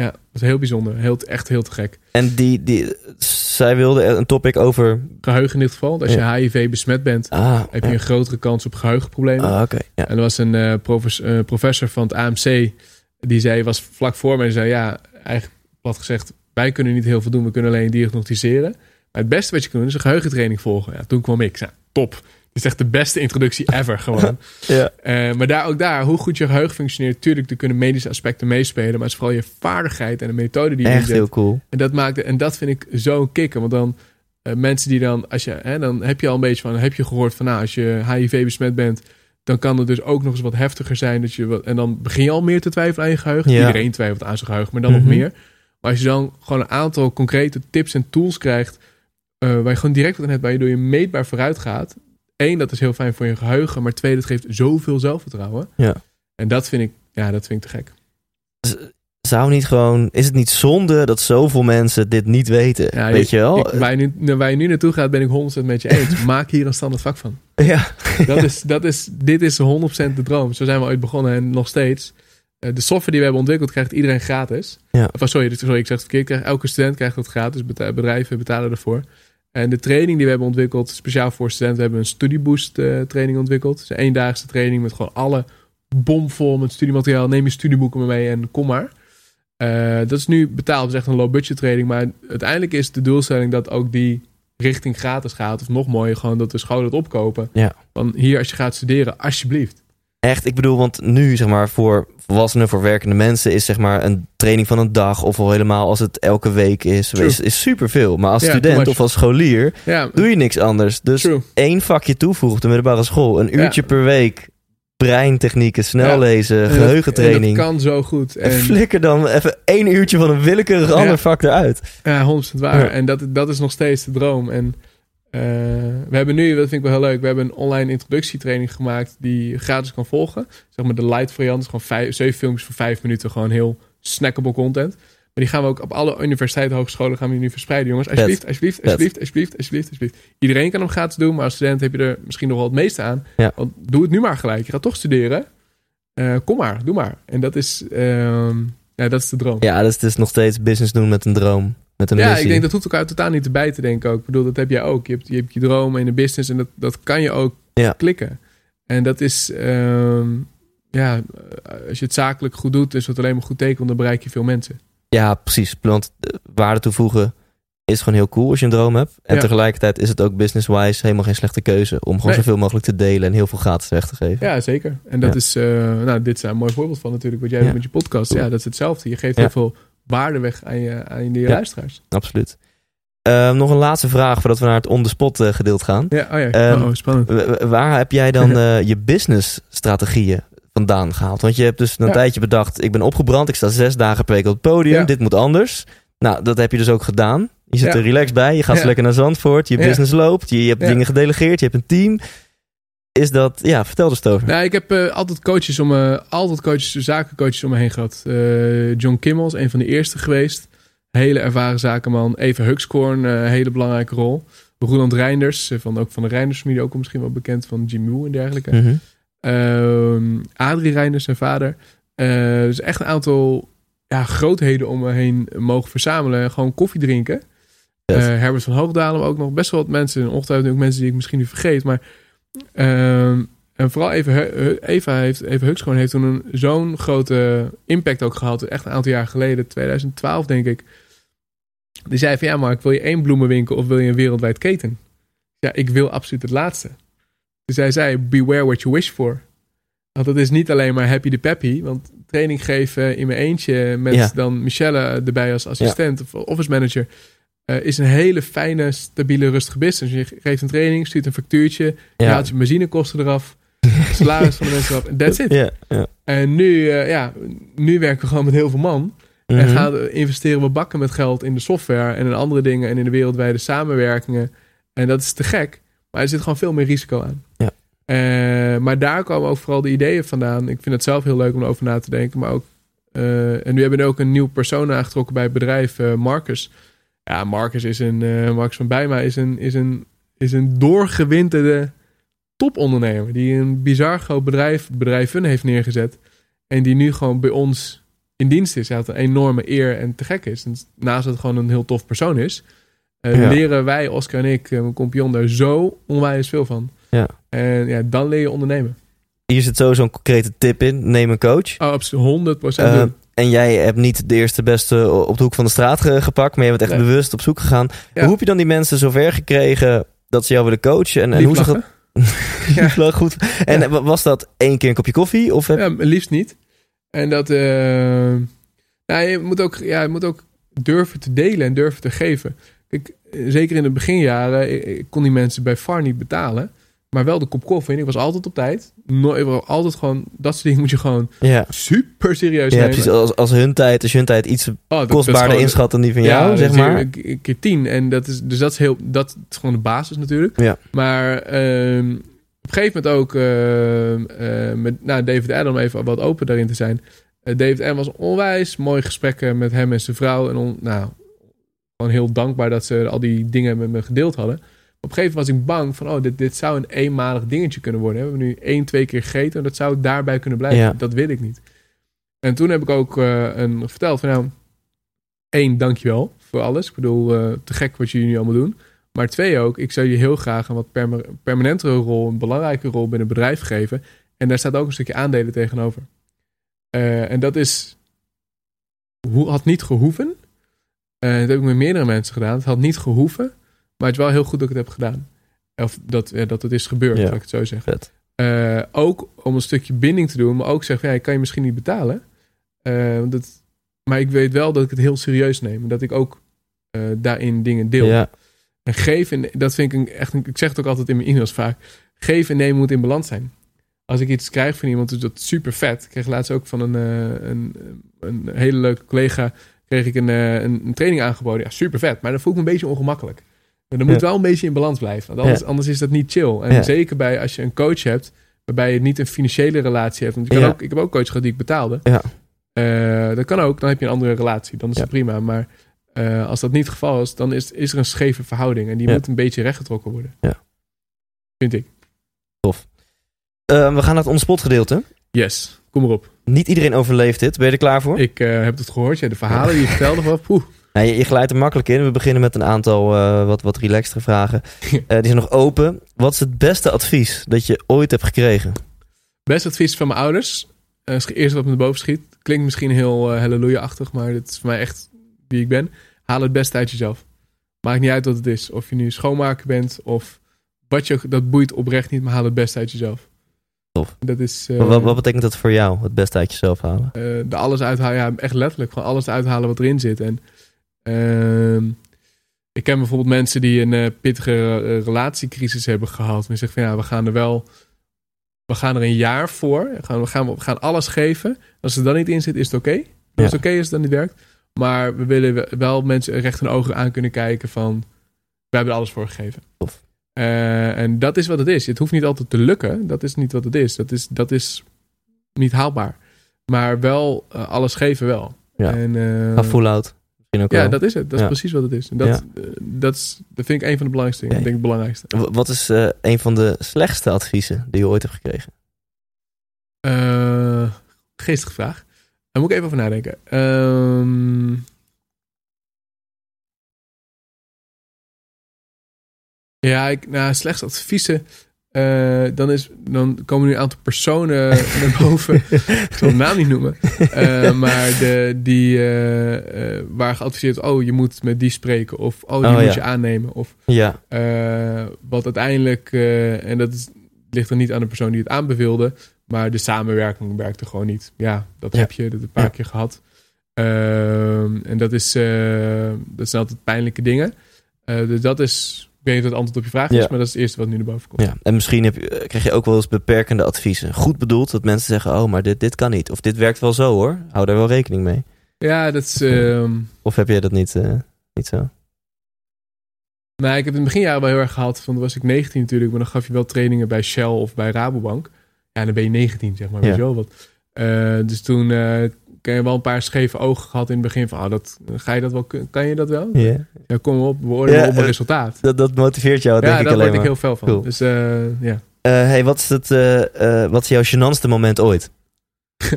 [SPEAKER 4] Ja, dat is heel bijzonder. Heel, echt heel te gek.
[SPEAKER 1] En die, die, zij wilde een topic over...
[SPEAKER 4] Geheugen in dit geval. Als je HIV besmet bent,
[SPEAKER 1] Ah,
[SPEAKER 4] heb je een grotere kans op geheugenproblemen.
[SPEAKER 1] Ah, oké. Ja.
[SPEAKER 4] En er was een eh, profes- eh, professor van het AMC. Die zei, was vlak voor me. Die zei, ja, eigenlijk plat gezegd... wij kunnen niet heel veel doen. We kunnen alleen diagnosticeren. Maar het beste wat je kunt doen is een geheugentraining volgen. Ja, toen kwam ik. Zei, top. Is echt de beste introductie ever gewoon.
[SPEAKER 1] Ja.
[SPEAKER 4] Eh, maar daar, ook daar, hoe goed je geheugen functioneert... tuurlijk, er kunnen medische aspecten meespelen... maar het is vooral je vaardigheid en de methode die je
[SPEAKER 1] Echt heel cool.
[SPEAKER 4] En dat, maakt, en dat vind ik zo kicken. Want dan eh, mensen die dan, als je, hè, dan heb je al een beetje van, heb je gehoord van, nou, als je HIV besmet bent, dan kan het dus ook nog eens wat heftiger zijn. Dat je wat, en dan begin je al meer te twijfelen aan je geheugen.
[SPEAKER 1] Ja.
[SPEAKER 4] Iedereen twijfelt aan zijn geheugen, maar dan
[SPEAKER 1] Mhm.
[SPEAKER 4] nog meer. Maar als je dan gewoon een aantal concrete tips en tools krijgt, eh, waar je gewoon direct wat aan hebt, waar je door je meetbaar vooruit gaat. Eén, dat is heel fijn voor je geheugen. Maar twee, dat geeft zoveel zelfvertrouwen.
[SPEAKER 1] Ja.
[SPEAKER 4] En dat vind ik, ja, dat vind ik te gek.
[SPEAKER 1] Zou niet gewoon... Is het niet zonde dat zoveel mensen dit niet weten?
[SPEAKER 4] Ja,
[SPEAKER 1] Weet je wel?
[SPEAKER 4] Ik, waar, je nu, waar je nu naartoe gaat, ben ik 100% met je eens. Maak hier een standaard vak van.
[SPEAKER 1] ja.
[SPEAKER 4] Dat is, dat is, dit is 100% de droom. Zo zijn we ooit begonnen en nog steeds. Eh, De software die we hebben ontwikkeld krijgt iedereen gratis.
[SPEAKER 1] Ja.
[SPEAKER 4] Of, sorry, sorry, ik zeg het verkeerd. Elke student krijgt dat gratis. Bedrijven betalen ervoor. En de training die we hebben ontwikkeld, speciaal voor studenten, we hebben een studieboost eh, training ontwikkeld. Is een eendaagse training met gewoon alle bomvol met studiemateriaal. Neem je studieboeken mee en kom maar. Eh, dat is nu betaald, is echt een low budget training. Maar uiteindelijk is de doelstelling dat ook die richting gratis gaat. Of nog mooier, gewoon dat de scholen het opkopen.
[SPEAKER 1] Ja.
[SPEAKER 4] Van hier, als je gaat studeren, alsjeblieft.
[SPEAKER 1] Echt, ik bedoel, want nu zeg maar voor volwassenen, voor werkende mensen is zeg maar een training van een dag of al helemaal als het elke week is,
[SPEAKER 4] True.
[SPEAKER 1] is, is superveel. Maar als
[SPEAKER 4] Ja,
[SPEAKER 1] student of als scholier
[SPEAKER 4] Ja,
[SPEAKER 1] doe je niks anders. Dus
[SPEAKER 4] true.
[SPEAKER 1] één vakje toevoegen op de middelbare school, een uurtje
[SPEAKER 4] Ja.
[SPEAKER 1] per week, breintechnieken, snel
[SPEAKER 4] Ja.
[SPEAKER 1] lezen, geheugentraining.
[SPEAKER 4] En dat kan zo goed.
[SPEAKER 1] En
[SPEAKER 4] En,
[SPEAKER 1] flikker dan even één uurtje van een willekeurig
[SPEAKER 4] Ja.
[SPEAKER 1] ander vak eruit.
[SPEAKER 4] ja, 100% waar.
[SPEAKER 1] Ja.
[SPEAKER 4] En dat, dat is nog steeds de droom. En eh, we hebben nu, dat vind ik wel heel leuk, we hebben een online introductietraining gemaakt die je gratis kan volgen. Zeg maar de light variant is gewoon vijf, zeven filmpjes voor vijf minuten, gewoon heel snackable content. Maar die gaan we ook op alle universiteiten, hogescholen gaan we nu verspreiden, jongens. Alsjeblieft, alsjeblieft, alsjeblieft, alsjeblieft, alsjeblieft, alsjeblieft. Iedereen kan hem gratis doen, maar als student heb je er misschien nog wel het meeste aan.
[SPEAKER 1] Ja.
[SPEAKER 4] Want doe het nu maar gelijk. Je gaat toch studeren. Eh, kom maar, doe maar. En dat is, ehm, ja, dat is de droom.
[SPEAKER 1] Ja, dat is dus nog steeds business doen met een droom. Met een
[SPEAKER 4] Ja,
[SPEAKER 1] missie.
[SPEAKER 4] ik denk dat hoeft elkaar totaal niet erbij te denken ook. Ik bedoel, dat heb jij ook. Je hebt je, hebt je droom en de business en dat, dat kan je ook
[SPEAKER 1] Ja.
[SPEAKER 4] klikken. En dat is, ehm, ja, als je het zakelijk goed doet, is het alleen maar goed teken, want dan bereik je veel mensen.
[SPEAKER 1] Ja, precies. Want eh, waarde toevoegen is gewoon heel cool als je een droom hebt. En
[SPEAKER 4] Ja.
[SPEAKER 1] tegelijkertijd is het ook business-wise helemaal geen slechte keuze. Om gewoon
[SPEAKER 4] Nee.
[SPEAKER 1] zoveel mogelijk te delen en heel veel gratis weg te geven.
[SPEAKER 4] Ja, zeker. En dat
[SPEAKER 1] Ja.
[SPEAKER 4] is, eh, nou, dit is een mooi voorbeeld van natuurlijk, wat jij
[SPEAKER 1] Ja.
[SPEAKER 4] doet met je podcast. Ja, dat is hetzelfde. Je geeft heel veel waarde weg aan je, aan je luisteraars.
[SPEAKER 1] Absoluut. Ehm, nog een laatste vraag voordat we naar het on-the-spot eh, gedeelte gaan.
[SPEAKER 4] Ja, oh ja.
[SPEAKER 1] Ehm,
[SPEAKER 4] oh, spannend.
[SPEAKER 1] Waar heb jij dan eh, je business-strategieën vandaan gehaald? Want je hebt dus een tijdje bedacht, ik ben opgebrand, ik sta zes dagen per week op het podium, dit moet anders. Nou, dat heb je dus ook gedaan. Je zit
[SPEAKER 4] Ja.
[SPEAKER 1] er relaxed bij, je gaat
[SPEAKER 4] Ja.
[SPEAKER 1] lekker naar Zandvoort, je business loopt, je, je hebt dingen gedelegeerd, je hebt een team. Is dat, ja, vertel er eens over.
[SPEAKER 4] Nou, ik heb eh, altijd coaches om me, altijd coaches, zakencoaches om me heen gehad. Eh, John Kimmel is een van de eerste geweest. Hele ervaren zakenman. Eva Huxkorn, eh, hele belangrijke rol. Roland Reinders, van, ook van de Reinders familie, ook misschien wel bekend van Jim Woo en dergelijke.
[SPEAKER 1] Mhm.
[SPEAKER 4] Ehm, Adrie Reinders, zijn vader. Dus echt een aantal ja, grootheden om me heen mogen verzamelen. Gewoon koffie drinken. Eh, Herbert van Hoogdalem ook nog best wel wat mensen. Ongetwijfeld ook mensen die ik misschien nu vergeet. Maar ehm, en vooral even Hu- Eva heeft, Eva Huxkorn heeft toen een, zo'n grote impact ook gehad. Echt een aantal jaar geleden, 2012 denk ik. Die zei van ja Mark, wil je één bloemenwinkel of wil je een wereldwijd keten? Ja, ik wil absoluut het laatste. Dus hij zei, beware what you wish for. Want dat is niet alleen maar happy de peppy. Want training geven in mijn eentje met
[SPEAKER 1] Ja.
[SPEAKER 4] dan Michelle erbij als assistent of office manager. Eh, is een hele fijne, stabiele, rustige business. Je geeft een training, stuurt een factuurtje. Je
[SPEAKER 1] Ja.
[SPEAKER 4] haalt je benzinekosten eraf. Salaris van de mensen eraf. En that's it. En nu, eh, ja, nu werken we gewoon met heel veel man. En
[SPEAKER 1] Mhm.
[SPEAKER 4] gaan we- investeren we bakken met geld in de software en in andere dingen en in de wereldwijde samenwerkingen. En dat is te gek. Maar er zit gewoon veel meer risico aan.
[SPEAKER 1] Ja.
[SPEAKER 4] Eh, maar daar komen ook vooral de ideeën vandaan. Ik vind het zelf heel leuk om erover na te denken. Maar ook, en nu hebben we ook een nieuw persoon aangetrokken bij het bedrijf, Marcus. Ja, Marcus is een, eh, Marcus van Bijma is een, is een, is een doorgewinterde topondernemer. Die een bizar groot bedrijf, bedrijven heeft neergezet. En die nu gewoon bij ons in dienst is. Hij had een enorme eer en te gek is. En naast dat het gewoon een heel tof persoon is, eh,
[SPEAKER 1] Ja.
[SPEAKER 4] leren wij, Oscar en ik, eh, mijn compagnon, daar zo onwijs veel van.
[SPEAKER 1] Ja.
[SPEAKER 4] En ja, dan leer je ondernemen.
[SPEAKER 1] Hier zit sowieso een concrete tip in. Neem een coach.
[SPEAKER 4] Oh, absoluut 100%
[SPEAKER 1] Eh,
[SPEAKER 4] doen.
[SPEAKER 1] En jij hebt niet de eerste beste op de hoek van de straat ge- gepakt, maar je bent echt
[SPEAKER 4] Nee.
[SPEAKER 1] bewust op zoek gegaan.
[SPEAKER 4] Ja.
[SPEAKER 1] Hoe heb je dan die mensen zover gekregen dat ze jou willen coachen? En, hoe zag dat? Lachen, goed. En
[SPEAKER 4] Ja.
[SPEAKER 1] wa- was dat één keer een kopje koffie? Of heb...
[SPEAKER 4] Ja, liefst niet. En dat... eh nou, je, moet ook, ja, je moet ook durven te delen en durven te geven. Kijk, eh, zeker in de beginjaren, ik, ik kon die mensen bij far niet betalen. Maar wel de kop koffie. En ik was altijd op tijd. No, ik was altijd gewoon... Dat soort dingen moet je gewoon
[SPEAKER 1] ja.
[SPEAKER 4] super serieus
[SPEAKER 1] Ja,
[SPEAKER 4] nemen.
[SPEAKER 1] precies. Als, als hun tijd, als hun tijd iets
[SPEAKER 4] Oh,
[SPEAKER 1] kostbaarder inschat dan die van jou, zeg maar.
[SPEAKER 4] Keer tien. En dat is, dus dat is, heel, dat is gewoon de basis natuurlijk.
[SPEAKER 1] Ja.
[SPEAKER 4] Maar ehm, op een gegeven moment ook ehm, eh, met nou, David Adam even wat open daarin te zijn. Eh, David Adam was onwijs mooie gesprekken met hem en zijn vrouw. En on, nou, gewoon heel dankbaar dat ze al die dingen met me gedeeld hadden. Op een gegeven moment was ik bang van, oh, dit, dit zou een eenmalig dingetje kunnen worden. We hebben nu één, twee keer gegeten en dat zou daarbij kunnen blijven.
[SPEAKER 1] Ja.
[SPEAKER 4] Dat wil ik niet. En toen heb ik ook eh, een, verteld van, nou, één, dankjewel voor alles. Ik bedoel, eh, te gek wat jullie nu allemaal doen. Maar twee ook, ik zou je heel graag een wat perma- permanentere rol, een belangrijke rol binnen het bedrijf geven. En daar staat ook een stukje aandelen tegenover. Eh, en dat is, hoe, had niet gehoeven. Eh, dat heb ik met meerdere mensen gedaan. Het had niet gehoeven, maar het is wel heel goed dat ik het heb gedaan. Of dat, ja, dat het is gebeurd,
[SPEAKER 1] Ja.
[SPEAKER 4] laat ik het zo zeggen. Eh, ook om een stukje binding te doen, maar ook zeggen: ja, ik kan je misschien niet betalen. Eh, dat, maar ik weet wel dat ik het heel serieus neem. En dat ik ook eh, daarin dingen deel.
[SPEAKER 1] Ja,
[SPEAKER 4] En geven, dat vind ik een, echt, ik zeg het ook altijd in mijn e-mails vaak. Geven en nemen moet in balans zijn. Als ik iets krijg van iemand, is dat super vet. Ik kreeg laatst ook van een, een, een hele leuke collega, kreeg ik een, een, een training aangeboden. Ja, super vet. Maar dan voel ik me een beetje ongemakkelijk. En dan moet wel een beetje in balans blijven. Want anders, is dat niet chill. En zeker bij als je een coach hebt, waarbij je niet een financiële relatie hebt. Want je kan
[SPEAKER 1] Ja.
[SPEAKER 4] ook, ik heb ook coach gehad die ik betaalde.
[SPEAKER 1] Ja.
[SPEAKER 4] Eh, dat kan ook, dan heb je een andere relatie. Dan is het prima. Maar eh, als dat niet het geval is, dan is, is er een scheve verhouding. En die moet een beetje rechtgetrokken worden.
[SPEAKER 1] Ja.
[SPEAKER 4] Vind ik.
[SPEAKER 1] Eh, we gaan naar het onspot gedeelte.
[SPEAKER 4] Yes, kom maar op.
[SPEAKER 1] Niet iedereen overleeft dit. Ben je er klaar voor?
[SPEAKER 4] Ik eh, heb het gehoord. Ja, de verhalen die je vertelde. Van, poeh.
[SPEAKER 1] Nou, je, je glijdt er makkelijk in. We beginnen met een aantal eh, wat, wat relaxtere vragen. Eh, die zijn nog open. Wat is het beste advies dat je ooit hebt gekregen?
[SPEAKER 4] Best advies van mijn ouders. Eh, eerste wat me boven schiet. Klinkt misschien heel halleluja-achtig, maar dit is voor mij echt wie ik ben. Haal het beste uit jezelf. Maakt niet uit wat het is. Of je nu schoonmaker bent of wat je ook, dat boeit oprecht niet, maar haal het beste uit jezelf.
[SPEAKER 1] Tof.
[SPEAKER 4] Dat is
[SPEAKER 1] wat, wat betekent dat voor jou? Het beste uit jezelf halen?
[SPEAKER 4] de alles uithalen. Ja, echt letterlijk. Gewoon alles uithalen wat erin zit. En ik ken bijvoorbeeld mensen die een eh, pittige eh, relatiecrisis hebben gehad. En zeggen van ja, we gaan er wel. We gaan er een jaar voor. We gaan, we gaan, we gaan alles geven. Als er dan niet in zit, is het oké. Als
[SPEAKER 1] Ja.
[SPEAKER 4] het oké is, dan niet werkt. Maar we willen wel mensen recht in ogen aan kunnen kijken van... We hebben er alles voor gegeven. Eh, en dat is wat het is. Het hoeft niet altijd te lukken. Dat is niet wat het is. Dat is, dat is niet haalbaar. Maar wel alles geven wel.
[SPEAKER 1] Ja.
[SPEAKER 4] En,
[SPEAKER 1] Ga full out. Ook
[SPEAKER 4] ja,
[SPEAKER 1] wel.
[SPEAKER 4] dat is het. Dat is
[SPEAKER 1] Ja.
[SPEAKER 4] precies wat het is. Dat, eh, dat, is, dat vind ik een van de belangrijkste dingen. Ik denk het belangrijkste.
[SPEAKER 1] Wat is eh, een van de slechtste adviezen die je ooit hebt gekregen?
[SPEAKER 4] Eh geestige vraag. Daar moet ik even over nadenken. Ehm, ja, ik, nou, slechts adviezen. Eh, dan, is, dan komen nu een aantal personen naar boven. ik zal de naam niet noemen. Eh, maar de, die, eh, eh, waar geadviseerd oh, je moet met die spreken. Of oh, die
[SPEAKER 1] Oh,
[SPEAKER 4] moet
[SPEAKER 1] ja.
[SPEAKER 4] je aannemen. Of
[SPEAKER 1] Ja,
[SPEAKER 4] wat uiteindelijk, en dat is, ligt er niet aan de persoon die het aanbeveelde, maar de samenwerking werkte gewoon niet. Ja, dat
[SPEAKER 1] Ja.
[SPEAKER 4] heb je dat een paar keer gehad. Ehm, en dat, is, dat zijn altijd pijnlijke dingen. Dus dat is, weet niet of het antwoord op je vraag is,
[SPEAKER 1] Ja.
[SPEAKER 4] maar dat is het eerste wat nu naar boven komt.
[SPEAKER 1] ja. En misschien heb je, eh, krijg je ook wel eens beperkende adviezen. Goed bedoeld, dat mensen zeggen, oh, maar dit, dit kan niet. Of dit werkt wel zo hoor. Hou daar wel rekening mee.
[SPEAKER 4] Ja, dat is. ehm,
[SPEAKER 1] Of heb jij dat niet, eh, niet zo?
[SPEAKER 4] Nou, ik heb in het beginjaren wel heel erg gehad. Van, dan was ik 19 natuurlijk, maar dan gaf je wel trainingen bij Shell of bij Rabobank. Ja, dan ben je 19, zeg maar.
[SPEAKER 1] Ja.
[SPEAKER 4] Weet je wel wat. Eh, dus toen eh heb wel een paar scheve ogen gehad in het begin van, oh, dat, ga je dat wel, kan je dat wel?
[SPEAKER 1] Ja.
[SPEAKER 4] Ja, kom op, we
[SPEAKER 1] Ja,
[SPEAKER 4] op een
[SPEAKER 1] eh,
[SPEAKER 4] resultaat.
[SPEAKER 1] Dat, dat motiveert jou,
[SPEAKER 4] ja,
[SPEAKER 1] denk ik
[SPEAKER 4] daar
[SPEAKER 1] alleen
[SPEAKER 4] word ik heel veel van.
[SPEAKER 1] Cool.
[SPEAKER 4] Dus eh, ja.
[SPEAKER 1] Eh, hey, wat is, het, wat is jouw gênantste moment ooit?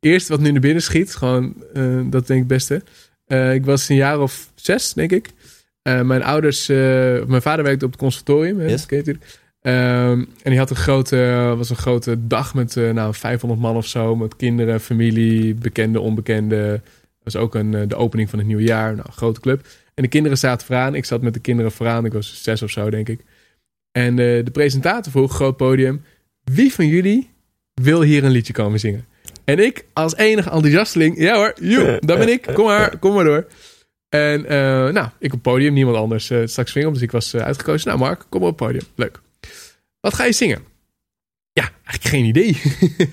[SPEAKER 4] Eerste wat nu naar binnen schiet, gewoon, dat denk ik het beste. Ik was een jaar of zes, denk ik. Mijn ouders, mijn vader werkte op het conservatorium. hè,
[SPEAKER 1] Yes.
[SPEAKER 4] dat Ehm, en die had een grote, was een grote dag met eh, nou, 500 man of zo. Met kinderen, familie, bekende, onbekende. Dat was ook een, eh, de opening van het nieuwe jaar. Nou, een grote club. En de kinderen zaten vooraan. Ik zat met de kinderen vooraan. Ik was zes of zo, denk ik. En eh, de presentator vroeg, groot podium. Wie van jullie wil hier een liedje komen zingen? En ik, als enige enthousiasteling, ja hoor, dat ben ik. Kom maar, kom maar door. En nou, ik op het podium, niemand anders straks swingen, dus ik was uitgekozen. Nou Mark, kom op het podium, leuk. Wat ga je zingen? Ja, eigenlijk geen idee.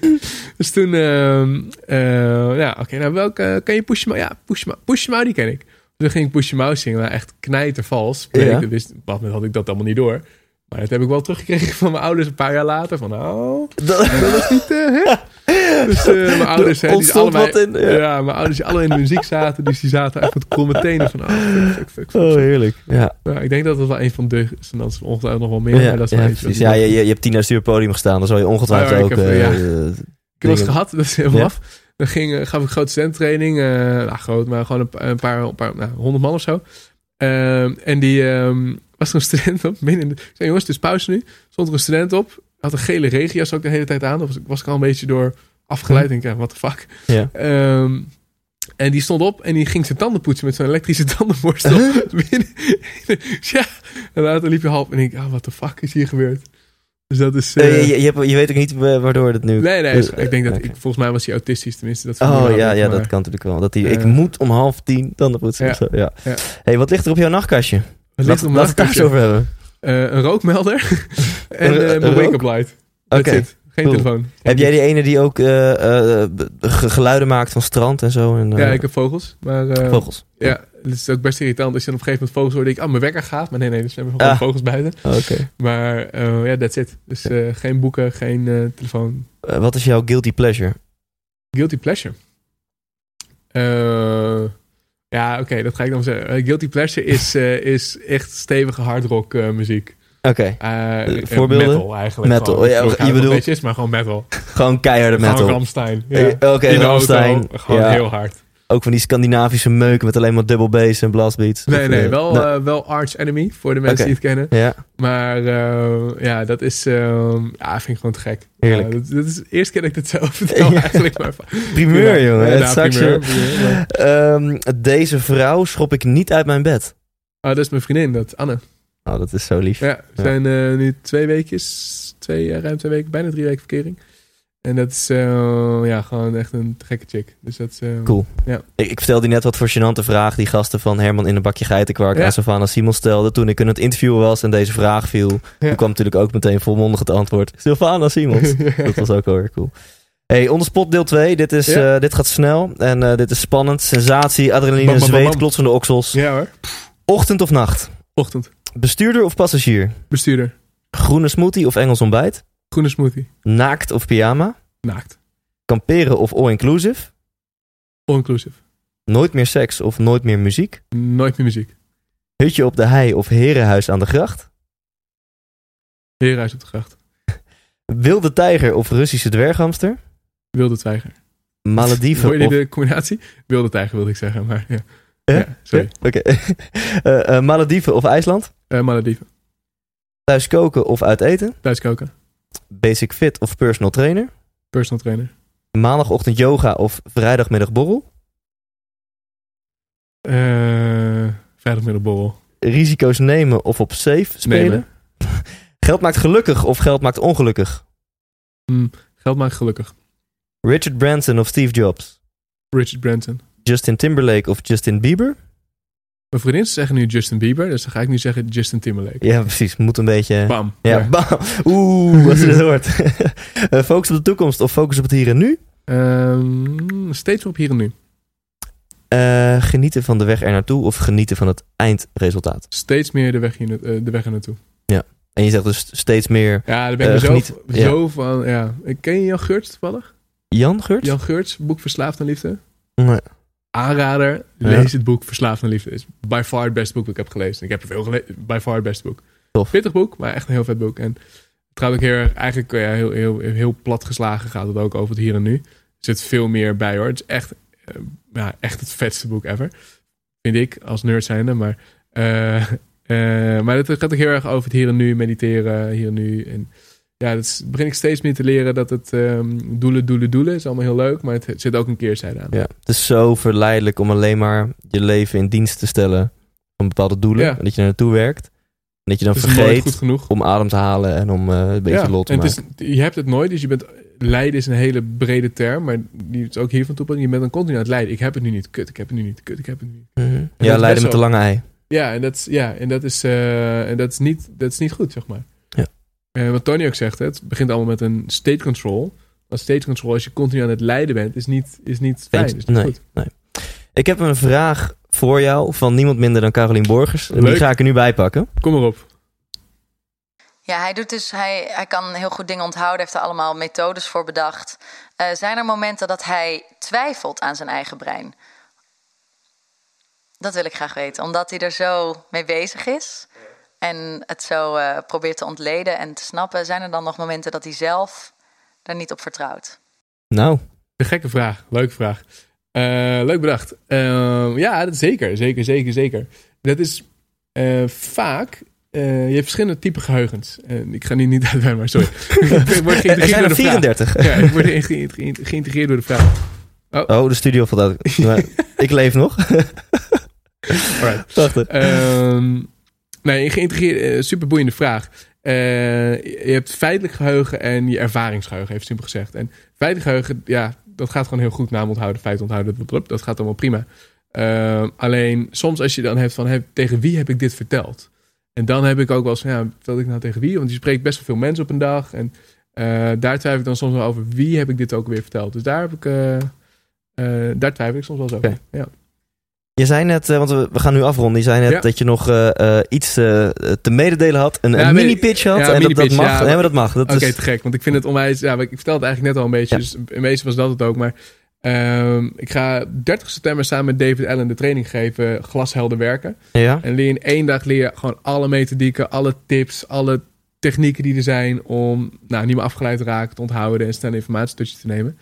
[SPEAKER 4] dus toen, ehm, eh, ja, oké, nou welke, kan je Push? Ja, Push Mouth, die ken ik. Toen ging ik Push Mouth zingen, maar echt knijtervals.
[SPEAKER 1] Ja.
[SPEAKER 4] Ik wist, op dat moment had ik dat allemaal niet door. Maar dat heb ik wel teruggekregen van mijn ouders een paar jaar later. Van, nou, dat is niet, eh, hè? Dus eh, mijn ouders, hè, die allebei...
[SPEAKER 1] wat in, ja.
[SPEAKER 4] ja. mijn ouders die alle in de muziek zaten. Dus die zaten echt met kromme tenen van, oh, fuck, fuck, fuck, fuck.
[SPEAKER 1] Oh, heerlijk. Ja,
[SPEAKER 4] Ja, ik denk dat dat wel een van de... En dat is ongetwijfeld nog wel meer.
[SPEAKER 1] ja,
[SPEAKER 4] maar dat is
[SPEAKER 1] ja, precies. Ja, je, je, je hebt tien uur podium gestaan. Dan zal je ongetwijfeld
[SPEAKER 4] Oh, ja, ik
[SPEAKER 1] ook...
[SPEAKER 4] heb,
[SPEAKER 1] eh,
[SPEAKER 4] ja.
[SPEAKER 1] eh,
[SPEAKER 4] Ik heb
[SPEAKER 1] dingen-
[SPEAKER 4] gehad, dat is helemaal
[SPEAKER 1] Ja?
[SPEAKER 4] af. Dan ging, gaf ik grote studenttraining. nou, groot, maar gewoon een, pa- een paar, een paar nou, honderd man of zo. Ehm, en die ehm, was er een student op. Midden in de, ik zei, jongens, het is pauze nu. Stond er een student op. Had een gele regenjas ook de hele tijd aan. Was, was ik al een beetje door afgeleid. Denk ik, ja, what the fuck.
[SPEAKER 1] Ja.
[SPEAKER 4] Ehm, en die stond op en die ging zijn tanden poetsen met zo'n elektrische tandenborstel. Binnen- ja, en later liep je half en ik, ah, what the fuck is hier gebeurd? Dus dat is...
[SPEAKER 1] Eh,
[SPEAKER 4] eh,
[SPEAKER 1] je, je, hebt- je weet ook niet wa- waardoor dat nu...
[SPEAKER 4] Nee, nee.
[SPEAKER 1] Dus,
[SPEAKER 4] ik denk dat ik, volgens mij was hij autistisch, tenminste. Dat
[SPEAKER 1] Oh ja, ja
[SPEAKER 4] maar-
[SPEAKER 1] dat kan natuurlijk wel. Dat die, ik
[SPEAKER 4] Eh.
[SPEAKER 1] moet om half tien dan de poetsen.
[SPEAKER 4] Ja.
[SPEAKER 1] of zo, Ja.
[SPEAKER 4] Ja.
[SPEAKER 1] Hey, wat ligt er op jouw nachtkastje?
[SPEAKER 4] Het
[SPEAKER 1] Laat,
[SPEAKER 4] ligt op
[SPEAKER 1] laten we
[SPEAKER 4] mijn
[SPEAKER 1] het daar eens over hebben.
[SPEAKER 4] Eh, een rookmelder en
[SPEAKER 1] Een-
[SPEAKER 4] eh,
[SPEAKER 1] een
[SPEAKER 4] mijn wake-up light.
[SPEAKER 1] Oké.
[SPEAKER 4] Geen
[SPEAKER 1] cool.
[SPEAKER 4] telefoon. Geen
[SPEAKER 1] Heb jij die ene die ook eh, eh, ge- geluiden maakt van strand en zo? En, eh,
[SPEAKER 4] Ja, ik heb vogels. Maar eh,
[SPEAKER 1] Vogels.
[SPEAKER 4] ja, het is ook best irritant als je dan op een gegeven moment vogels hoort. denk ik, oh, mijn wekker gaat. Maar nee, nee, er zijn gewoon
[SPEAKER 1] Ah.
[SPEAKER 4] vogels buiten.
[SPEAKER 1] Oh, Oké.
[SPEAKER 4] Maar eh, ja, that's it. Dus eh, geen boeken, geen eh, telefoon.
[SPEAKER 1] Eh, wat is jouw guilty pleasure?
[SPEAKER 4] Guilty pleasure. Eh, ja, oké, dat ga ik dan zeggen. Eh, guilty pleasure is, eh, is echt stevige hardrock eh, muziek.
[SPEAKER 1] Oké,
[SPEAKER 4] Eh, eh,
[SPEAKER 1] voorbeelden?
[SPEAKER 4] Metal eigenlijk.
[SPEAKER 1] Metal,
[SPEAKER 4] Gewoon.
[SPEAKER 1] ja,
[SPEAKER 4] Ik
[SPEAKER 1] je bedoelt-
[SPEAKER 4] het is, maar gewoon metal.
[SPEAKER 1] gewoon keiharde
[SPEAKER 4] Gewoon
[SPEAKER 1] metal.
[SPEAKER 4] Ramstein. Ja.
[SPEAKER 1] Eh, Oké, Ramstein.
[SPEAKER 4] auto, gewoon
[SPEAKER 1] Ja.
[SPEAKER 4] heel hard.
[SPEAKER 1] Ook van die Scandinavische meuken met alleen maar double bass en blastbeats.
[SPEAKER 4] Nee,
[SPEAKER 1] Of,
[SPEAKER 4] nee,
[SPEAKER 1] eh,
[SPEAKER 4] wel, eh, wel Arch Enemy voor de mensen die het kennen.
[SPEAKER 1] ja,
[SPEAKER 4] Maar eh, ja, dat is, ehm, ja, vind ik gewoon te gek.
[SPEAKER 1] Heerlijk.
[SPEAKER 4] Dat, dat is de eerste keer dat ik dit zelf vertel
[SPEAKER 1] Ja.
[SPEAKER 4] eigenlijk. Maar,
[SPEAKER 1] primeur
[SPEAKER 4] Ja,
[SPEAKER 1] jongen.
[SPEAKER 4] ja,
[SPEAKER 1] Het
[SPEAKER 4] nou, primeur,
[SPEAKER 1] eh,
[SPEAKER 4] primeur,
[SPEAKER 1] ehm, deze vrouw schop ik niet uit mijn bed.
[SPEAKER 4] Oh, dat is mijn vriendin, dat Anne.
[SPEAKER 1] Oh, dat is zo lief.
[SPEAKER 4] Ja, we zijn eh, nu twee weekjes, twee, eh, ruim twee weken, bijna drie weken verkering. En dat is eh, ja, gewoon echt een gekke chick. Dus dat is,
[SPEAKER 1] Cool.
[SPEAKER 4] Ja.
[SPEAKER 1] Ik, ik vertelde die net wat voor gênante vraag die gasten van Herman in een bakje geitenkwark
[SPEAKER 4] Ja.
[SPEAKER 1] aan Savannah Simon stelden toen ik in het interview was en deze vraag viel.
[SPEAKER 4] Ja.
[SPEAKER 1] Toen kwam natuurlijk ook meteen volmondig het antwoord. Savannah Simons. Dat was ook wel weer cool. Hey, on the spot deel 2. Dit, is, dit gaat snel en dit is spannend. Sensatie, adrenaline,
[SPEAKER 4] Bam, bam, bam,
[SPEAKER 1] zweet, klotsende oksels.
[SPEAKER 4] ja hoor.
[SPEAKER 1] Ochtend of nacht?
[SPEAKER 4] Ochtend.
[SPEAKER 1] Bestuurder of passagier?
[SPEAKER 4] Bestuurder.
[SPEAKER 1] Groene smoothie of Engels ontbijt?
[SPEAKER 4] Groene smoothie.
[SPEAKER 1] Naakt of pyjama?
[SPEAKER 4] Naakt.
[SPEAKER 1] Kamperen of all-inclusive?
[SPEAKER 4] All-inclusive.
[SPEAKER 1] Nooit meer seks of nooit meer muziek?
[SPEAKER 4] Nooit meer muziek.
[SPEAKER 1] Hutje op de hei of herenhuis aan de gracht?
[SPEAKER 4] Herenhuis op de gracht.
[SPEAKER 1] Wilde tijger of Russische dwerghamster?
[SPEAKER 4] Wilde twijger.
[SPEAKER 1] Malediven
[SPEAKER 4] Hoor je
[SPEAKER 1] of...
[SPEAKER 4] de combinatie? Wilde tijger wilde ik zeggen, maar ja.
[SPEAKER 1] Eh?
[SPEAKER 4] ja sorry.
[SPEAKER 1] Oké. Eh, eh, Malediven of IJsland?
[SPEAKER 4] Eh Malediven.
[SPEAKER 1] Thuis koken of uit eten?
[SPEAKER 4] Thuis koken.
[SPEAKER 1] Basic fit of personal trainer?
[SPEAKER 4] Personal trainer.
[SPEAKER 1] Maandagochtend yoga of vrijdagmiddag borrel?
[SPEAKER 4] Eh vrijdagmiddagborrel.
[SPEAKER 1] Risico's nemen of op safe spelen?
[SPEAKER 4] Nemen.
[SPEAKER 1] Geld maakt gelukkig of geld maakt ongelukkig?
[SPEAKER 4] Hm, geld maakt gelukkig.
[SPEAKER 1] Richard Branson of Steve Jobs?
[SPEAKER 4] Richard Branson.
[SPEAKER 1] Justin Timberlake of Justin Bieber?
[SPEAKER 4] Mijn vriendin zeggen nu Justin Bieber, dus dan ga ik nu zeggen Justin Timberlake.
[SPEAKER 1] Ja, precies. Moet een beetje...
[SPEAKER 4] Bam.
[SPEAKER 1] Ja,
[SPEAKER 4] Ja.
[SPEAKER 1] bam. Oeh, als je dit hoort. Eh, focus op de toekomst of focus op het hier en nu?
[SPEAKER 4] Ehm, steeds op hier en nu.
[SPEAKER 1] Eh, genieten van de weg er naartoe of genieten van het eindresultaat?
[SPEAKER 4] Steeds meer de weg, hier, eh, de weg er naartoe.
[SPEAKER 1] En je zegt dus steeds meer
[SPEAKER 4] Ja, daar ben ik zo,
[SPEAKER 1] ja.
[SPEAKER 4] zo van. Ja. Ken je Jan Geurts toevallig?
[SPEAKER 1] Jan Geurts?
[SPEAKER 4] Jan Geurts, boek Verslaafd aan Liefde.
[SPEAKER 1] Nee.
[SPEAKER 4] Aanrader, lees het boek Verslaafd aan Liefde. is by far het beste boek dat ik heb gelezen. Ik heb er veel gelezen, by far het beste boek.
[SPEAKER 1] Tof.
[SPEAKER 4] Pittig boek, maar echt een heel vet boek. En het gaat ook heel erg, eigenlijk ja, heel, heel, heel plat geslagen gaat het ook over het hier en nu. zit veel meer bij hoor. Het is echt, eh, ja, echt het vetste boek ever. Vind ik, als nerd zijnde. Maar, eh, eh, maar het gaat ook heel erg over het hier en nu, mediteren, hier en nu. En ja, dat is- begin ik steeds meer te leren dat het ehm, doelen, doelen, doelen is allemaal heel leuk. Maar het zit ook een keerzijde aan.
[SPEAKER 1] Ja, het is zo verleidelijk om alleen maar je leven in dienst te stellen van bepaalde doelen.
[SPEAKER 4] Ja.
[SPEAKER 1] En dat je er naartoe werkt. En dat je dan
[SPEAKER 4] het
[SPEAKER 1] vergeet om adem te halen en om eh, een beetje
[SPEAKER 4] ja,
[SPEAKER 1] lot te
[SPEAKER 4] en het
[SPEAKER 1] maken.
[SPEAKER 4] is, je hebt het nooit, dus je bent... Lijden is een hele brede term, maar die is ook hiervan toepassing. Je bent dan continu aan het lijden. Ik heb het nu niet, kut, ik heb het nu niet, kut, ik heb het nu niet.
[SPEAKER 1] Mhm. Ja,
[SPEAKER 4] best
[SPEAKER 1] met de
[SPEAKER 4] wel-
[SPEAKER 1] lange ei.
[SPEAKER 4] Ja, en dat is, ja, en dat is, eh, en dat is, niet, dat is niet goed, zeg maar. Eh, wat Tony ook zegt, hè, het begint allemaal met een state control. Maar state control, als je continu aan het lijden bent, is niet, is niet fijn. Is niet
[SPEAKER 1] nee,
[SPEAKER 4] goed.
[SPEAKER 1] nee. Ik heb een vraag voor jou van niemand minder dan Carolien Borgers. En die
[SPEAKER 4] Leuk.
[SPEAKER 1] ga ik er nu bij pakken.
[SPEAKER 4] Kom erop.
[SPEAKER 5] Ja, hij doet dus, hij, hij kan heel goed dingen onthouden, heeft er allemaal methodes voor bedacht. Eh, zijn er momenten dat hij twijfelt aan zijn eigen brein? Dat wil ik graag weten, omdat hij er zo mee bezig is en het zo eh, probeert te ontleden en te snappen. Zijn er dan nog momenten dat hij zelf daar niet op vertrouwt?
[SPEAKER 1] Nou,
[SPEAKER 4] Een gekke vraag. Leuke vraag. Eh, leuk bedacht. Eh, ja, dat zeker. Zeker, zeker, zeker. Dat is eh, vaak... eh, je hebt verschillende typen geheugens. En ik ga nu niet uitweiden, maar sorry. ik word
[SPEAKER 1] er zijn er
[SPEAKER 4] de vraag.
[SPEAKER 1] 34.
[SPEAKER 4] Ja, ik word ge- ge- ge- geïntegreerd door de vraag.
[SPEAKER 1] Oh, de studio valt uit. Maar ik leef nog.
[SPEAKER 4] Alright.
[SPEAKER 1] Prachtig.
[SPEAKER 4] Ehm, nee, een geïntegreerde, eh, superboeiende vraag. Eh, je hebt feitelijk geheugen en je ervaringsgeheugen, even simpel gezegd. En feitelijk geheugen, ja, dat gaat gewoon heel goed. Naam onthouden, feit onthouden, dat, gaat allemaal prima. Ehm, alleen soms als je dan hebt van, tegen wie heb ik dit verteld? En dan heb ik ook wel eens van, ja, vertelde ik nou tegen wie? Want je spreekt best wel veel mensen op een dag. En eh, daar twijfel ik dan soms wel over, wie heb ik dit ook weer verteld? Dus daar heb ik, daar twijfel ik soms wel eens over. Ja.
[SPEAKER 1] Je zei net, eh, want we, gaan nu afronden. Je zei net
[SPEAKER 4] Ja.
[SPEAKER 1] dat je nog eh, eh, iets te mededelen had. Een,
[SPEAKER 4] Ja,
[SPEAKER 1] een mini-pitch had.
[SPEAKER 4] Ja,
[SPEAKER 1] en dat, mag. nee, maar dat mag. Dat
[SPEAKER 4] Oké,
[SPEAKER 1] is,
[SPEAKER 4] te gek. Want ik vind het onwijs... Ja, ik vertelde het eigenlijk net al een beetje. Dus in wezen was dat het ook. Maar ehm, ik ga 30 september samen met David Allen de training geven. Glashelder werken.
[SPEAKER 1] ja?
[SPEAKER 4] En leer in één dag leer je gewoon alle methodieken, alle tips, alle technieken die er zijn om nou, niet meer afgeleid te raken, te onthouden en snel informatie tot je te nemen.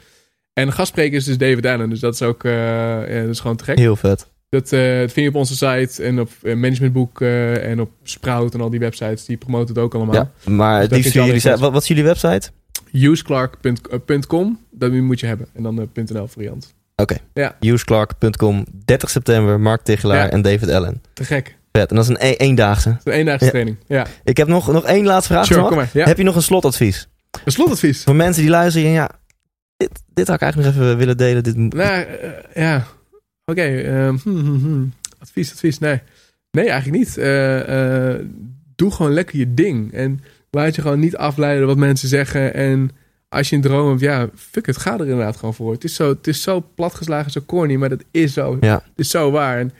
[SPEAKER 4] En de gastspreker is dus David Allen, dus dat is ook dat is gewoon te gek.
[SPEAKER 1] Heel vet.
[SPEAKER 4] Dat, eh, dat vind je op onze site en op eh, Managementboek eh, en op Sprout en al die websites. Die promoten het ook allemaal.
[SPEAKER 1] Ja, maar jullie wat, wat is jullie website?
[SPEAKER 4] useclark.com, dat moet je hebben. En dan de .nl variant.
[SPEAKER 1] useclark.com, 30 september, Mark Tichelaar
[SPEAKER 4] Ja.
[SPEAKER 1] en David Allen.
[SPEAKER 4] Te gek.
[SPEAKER 1] Vet. En dat is een e- eendaagse.
[SPEAKER 4] Is een eendaagse
[SPEAKER 1] Ja.
[SPEAKER 4] training. Ja.
[SPEAKER 1] Ik heb nog, nog één laatste vraag.
[SPEAKER 4] Sure, maar. Ja.
[SPEAKER 1] Heb je nog een slotadvies?
[SPEAKER 4] Een slotadvies.
[SPEAKER 1] Voor mensen die luisteren en ja, dit, dit had ik eigenlijk nog even willen delen. Dit,
[SPEAKER 4] Nou, eh, ja. Oké. ehm, hmm, hmm, hmm. Advies, advies. Nee. Nee, eigenlijk niet. Eh, eh, doe gewoon lekker je ding. En laat je gewoon niet afleiden wat mensen zeggen. En als je een droom hebt, ja, fuck het. Ga er inderdaad gewoon voor. Het is zo, het is zo platgeslagen, zo corny, maar dat is zo.
[SPEAKER 1] Ja.
[SPEAKER 4] Het is zo waar. En,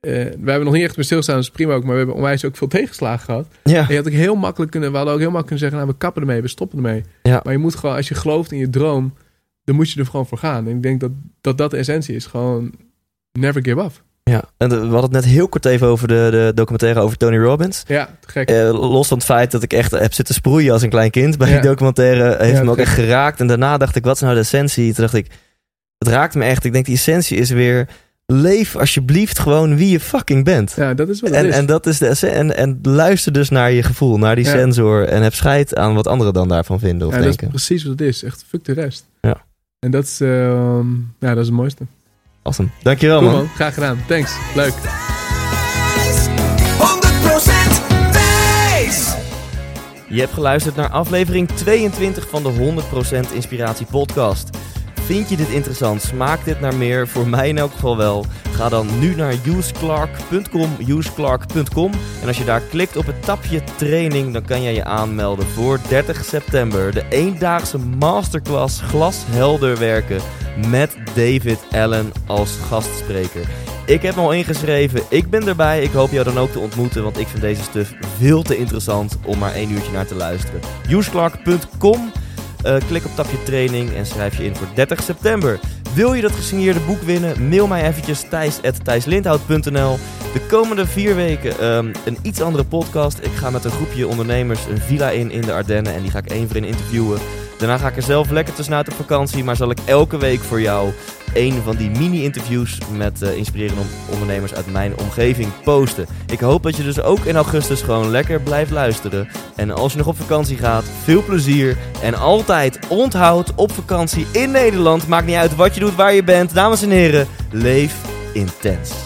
[SPEAKER 4] eh, we hebben nog niet echt bij stilstaan, dat is prima ook. Maar we hebben onwijs ook veel tegenslagen gehad.
[SPEAKER 1] ja,
[SPEAKER 4] En je had ook heel makkelijk kunnen, we hadden ook heel makkelijk kunnen zeggen, nou, we kappen ermee, we stoppen ermee.
[SPEAKER 1] Ja.
[SPEAKER 4] Maar je moet gewoon, als je gelooft in je droom, dan moet je er gewoon voor gaan. En ik denk dat dat, dat de essentie is. Gewoon never give up.
[SPEAKER 1] ja. En we hadden het net heel kort even over de, de documentaire over Tony Robbins.
[SPEAKER 4] Ja, gek.
[SPEAKER 1] Eh, los van het feit dat ik echt heb zitten sproeien als een klein kind bij
[SPEAKER 4] Ja.
[SPEAKER 1] die documentaire, heeft
[SPEAKER 4] Ja,
[SPEAKER 1] me ook
[SPEAKER 4] gek.
[SPEAKER 1] echt geraakt. En daarna dacht ik, wat is nou de essentie? Toen dacht ik, het raakt me echt. Ik denk, die essentie is weer, leef alsjeblieft gewoon wie je fucking bent.
[SPEAKER 4] ja, dat is wat
[SPEAKER 1] En,
[SPEAKER 4] is.
[SPEAKER 1] en dat is de essen- en, en luister dus naar je gevoel, naar die
[SPEAKER 4] Ja.
[SPEAKER 1] sensor. En heb scheid aan wat anderen dan daarvan vinden of
[SPEAKER 4] ja, dat is
[SPEAKER 1] denken.
[SPEAKER 4] precies wat het is. Echt, fuck de rest.
[SPEAKER 1] Ja.
[SPEAKER 4] En dat is, ehm, ja, dat is het mooiste.
[SPEAKER 1] Awesome. Dankjewel
[SPEAKER 4] Cool
[SPEAKER 1] man.
[SPEAKER 4] man, graag gedaan. Thanks, leuk.
[SPEAKER 3] 100% wijs!
[SPEAKER 1] Je hebt geluisterd naar aflevering 22 van de 100% Inspiratie Podcast. Vind je dit interessant? Smaakt dit naar meer? Voor mij in elk geval wel. Ga dan nu naar useclark.com, useclark.com. En als je daar klikt op het tapje training, dan kan jij je aanmelden voor 30 september. De eendaagse masterclass glashelder werken met David Allen als gastspreker. Ik heb me al ingeschreven. Ik ben erbij. Ik hoop jou dan ook te ontmoeten, want ik vind deze stuff veel te interessant om maar één uurtje naar te luisteren. useclark.com. Eh, klik op tapje training en schrijf je in voor 30 september. Wil je dat gesigneerde boek winnen? Mail mij eventjes thijs.thijslindhout.nl De komende vier weken ehm, een iets andere podcast. Ik ga met een groepje ondernemers een villa in in de Ardennen en die ga ik één voor één interviewen. Daarna ga ik er zelf lekker tussenuit op vakantie, maar zal ik elke week voor jou een van die mini-interviews met uh, inspirerende ondernemers uit mijn omgeving posten. Ik hoop dat je dus ook in augustus gewoon lekker blijft luisteren. En als je nog op vakantie gaat, veel plezier. En altijd onthoud op vakantie in Nederland. Maakt niet uit wat je doet, waar je bent. Dames en heren, leef intens.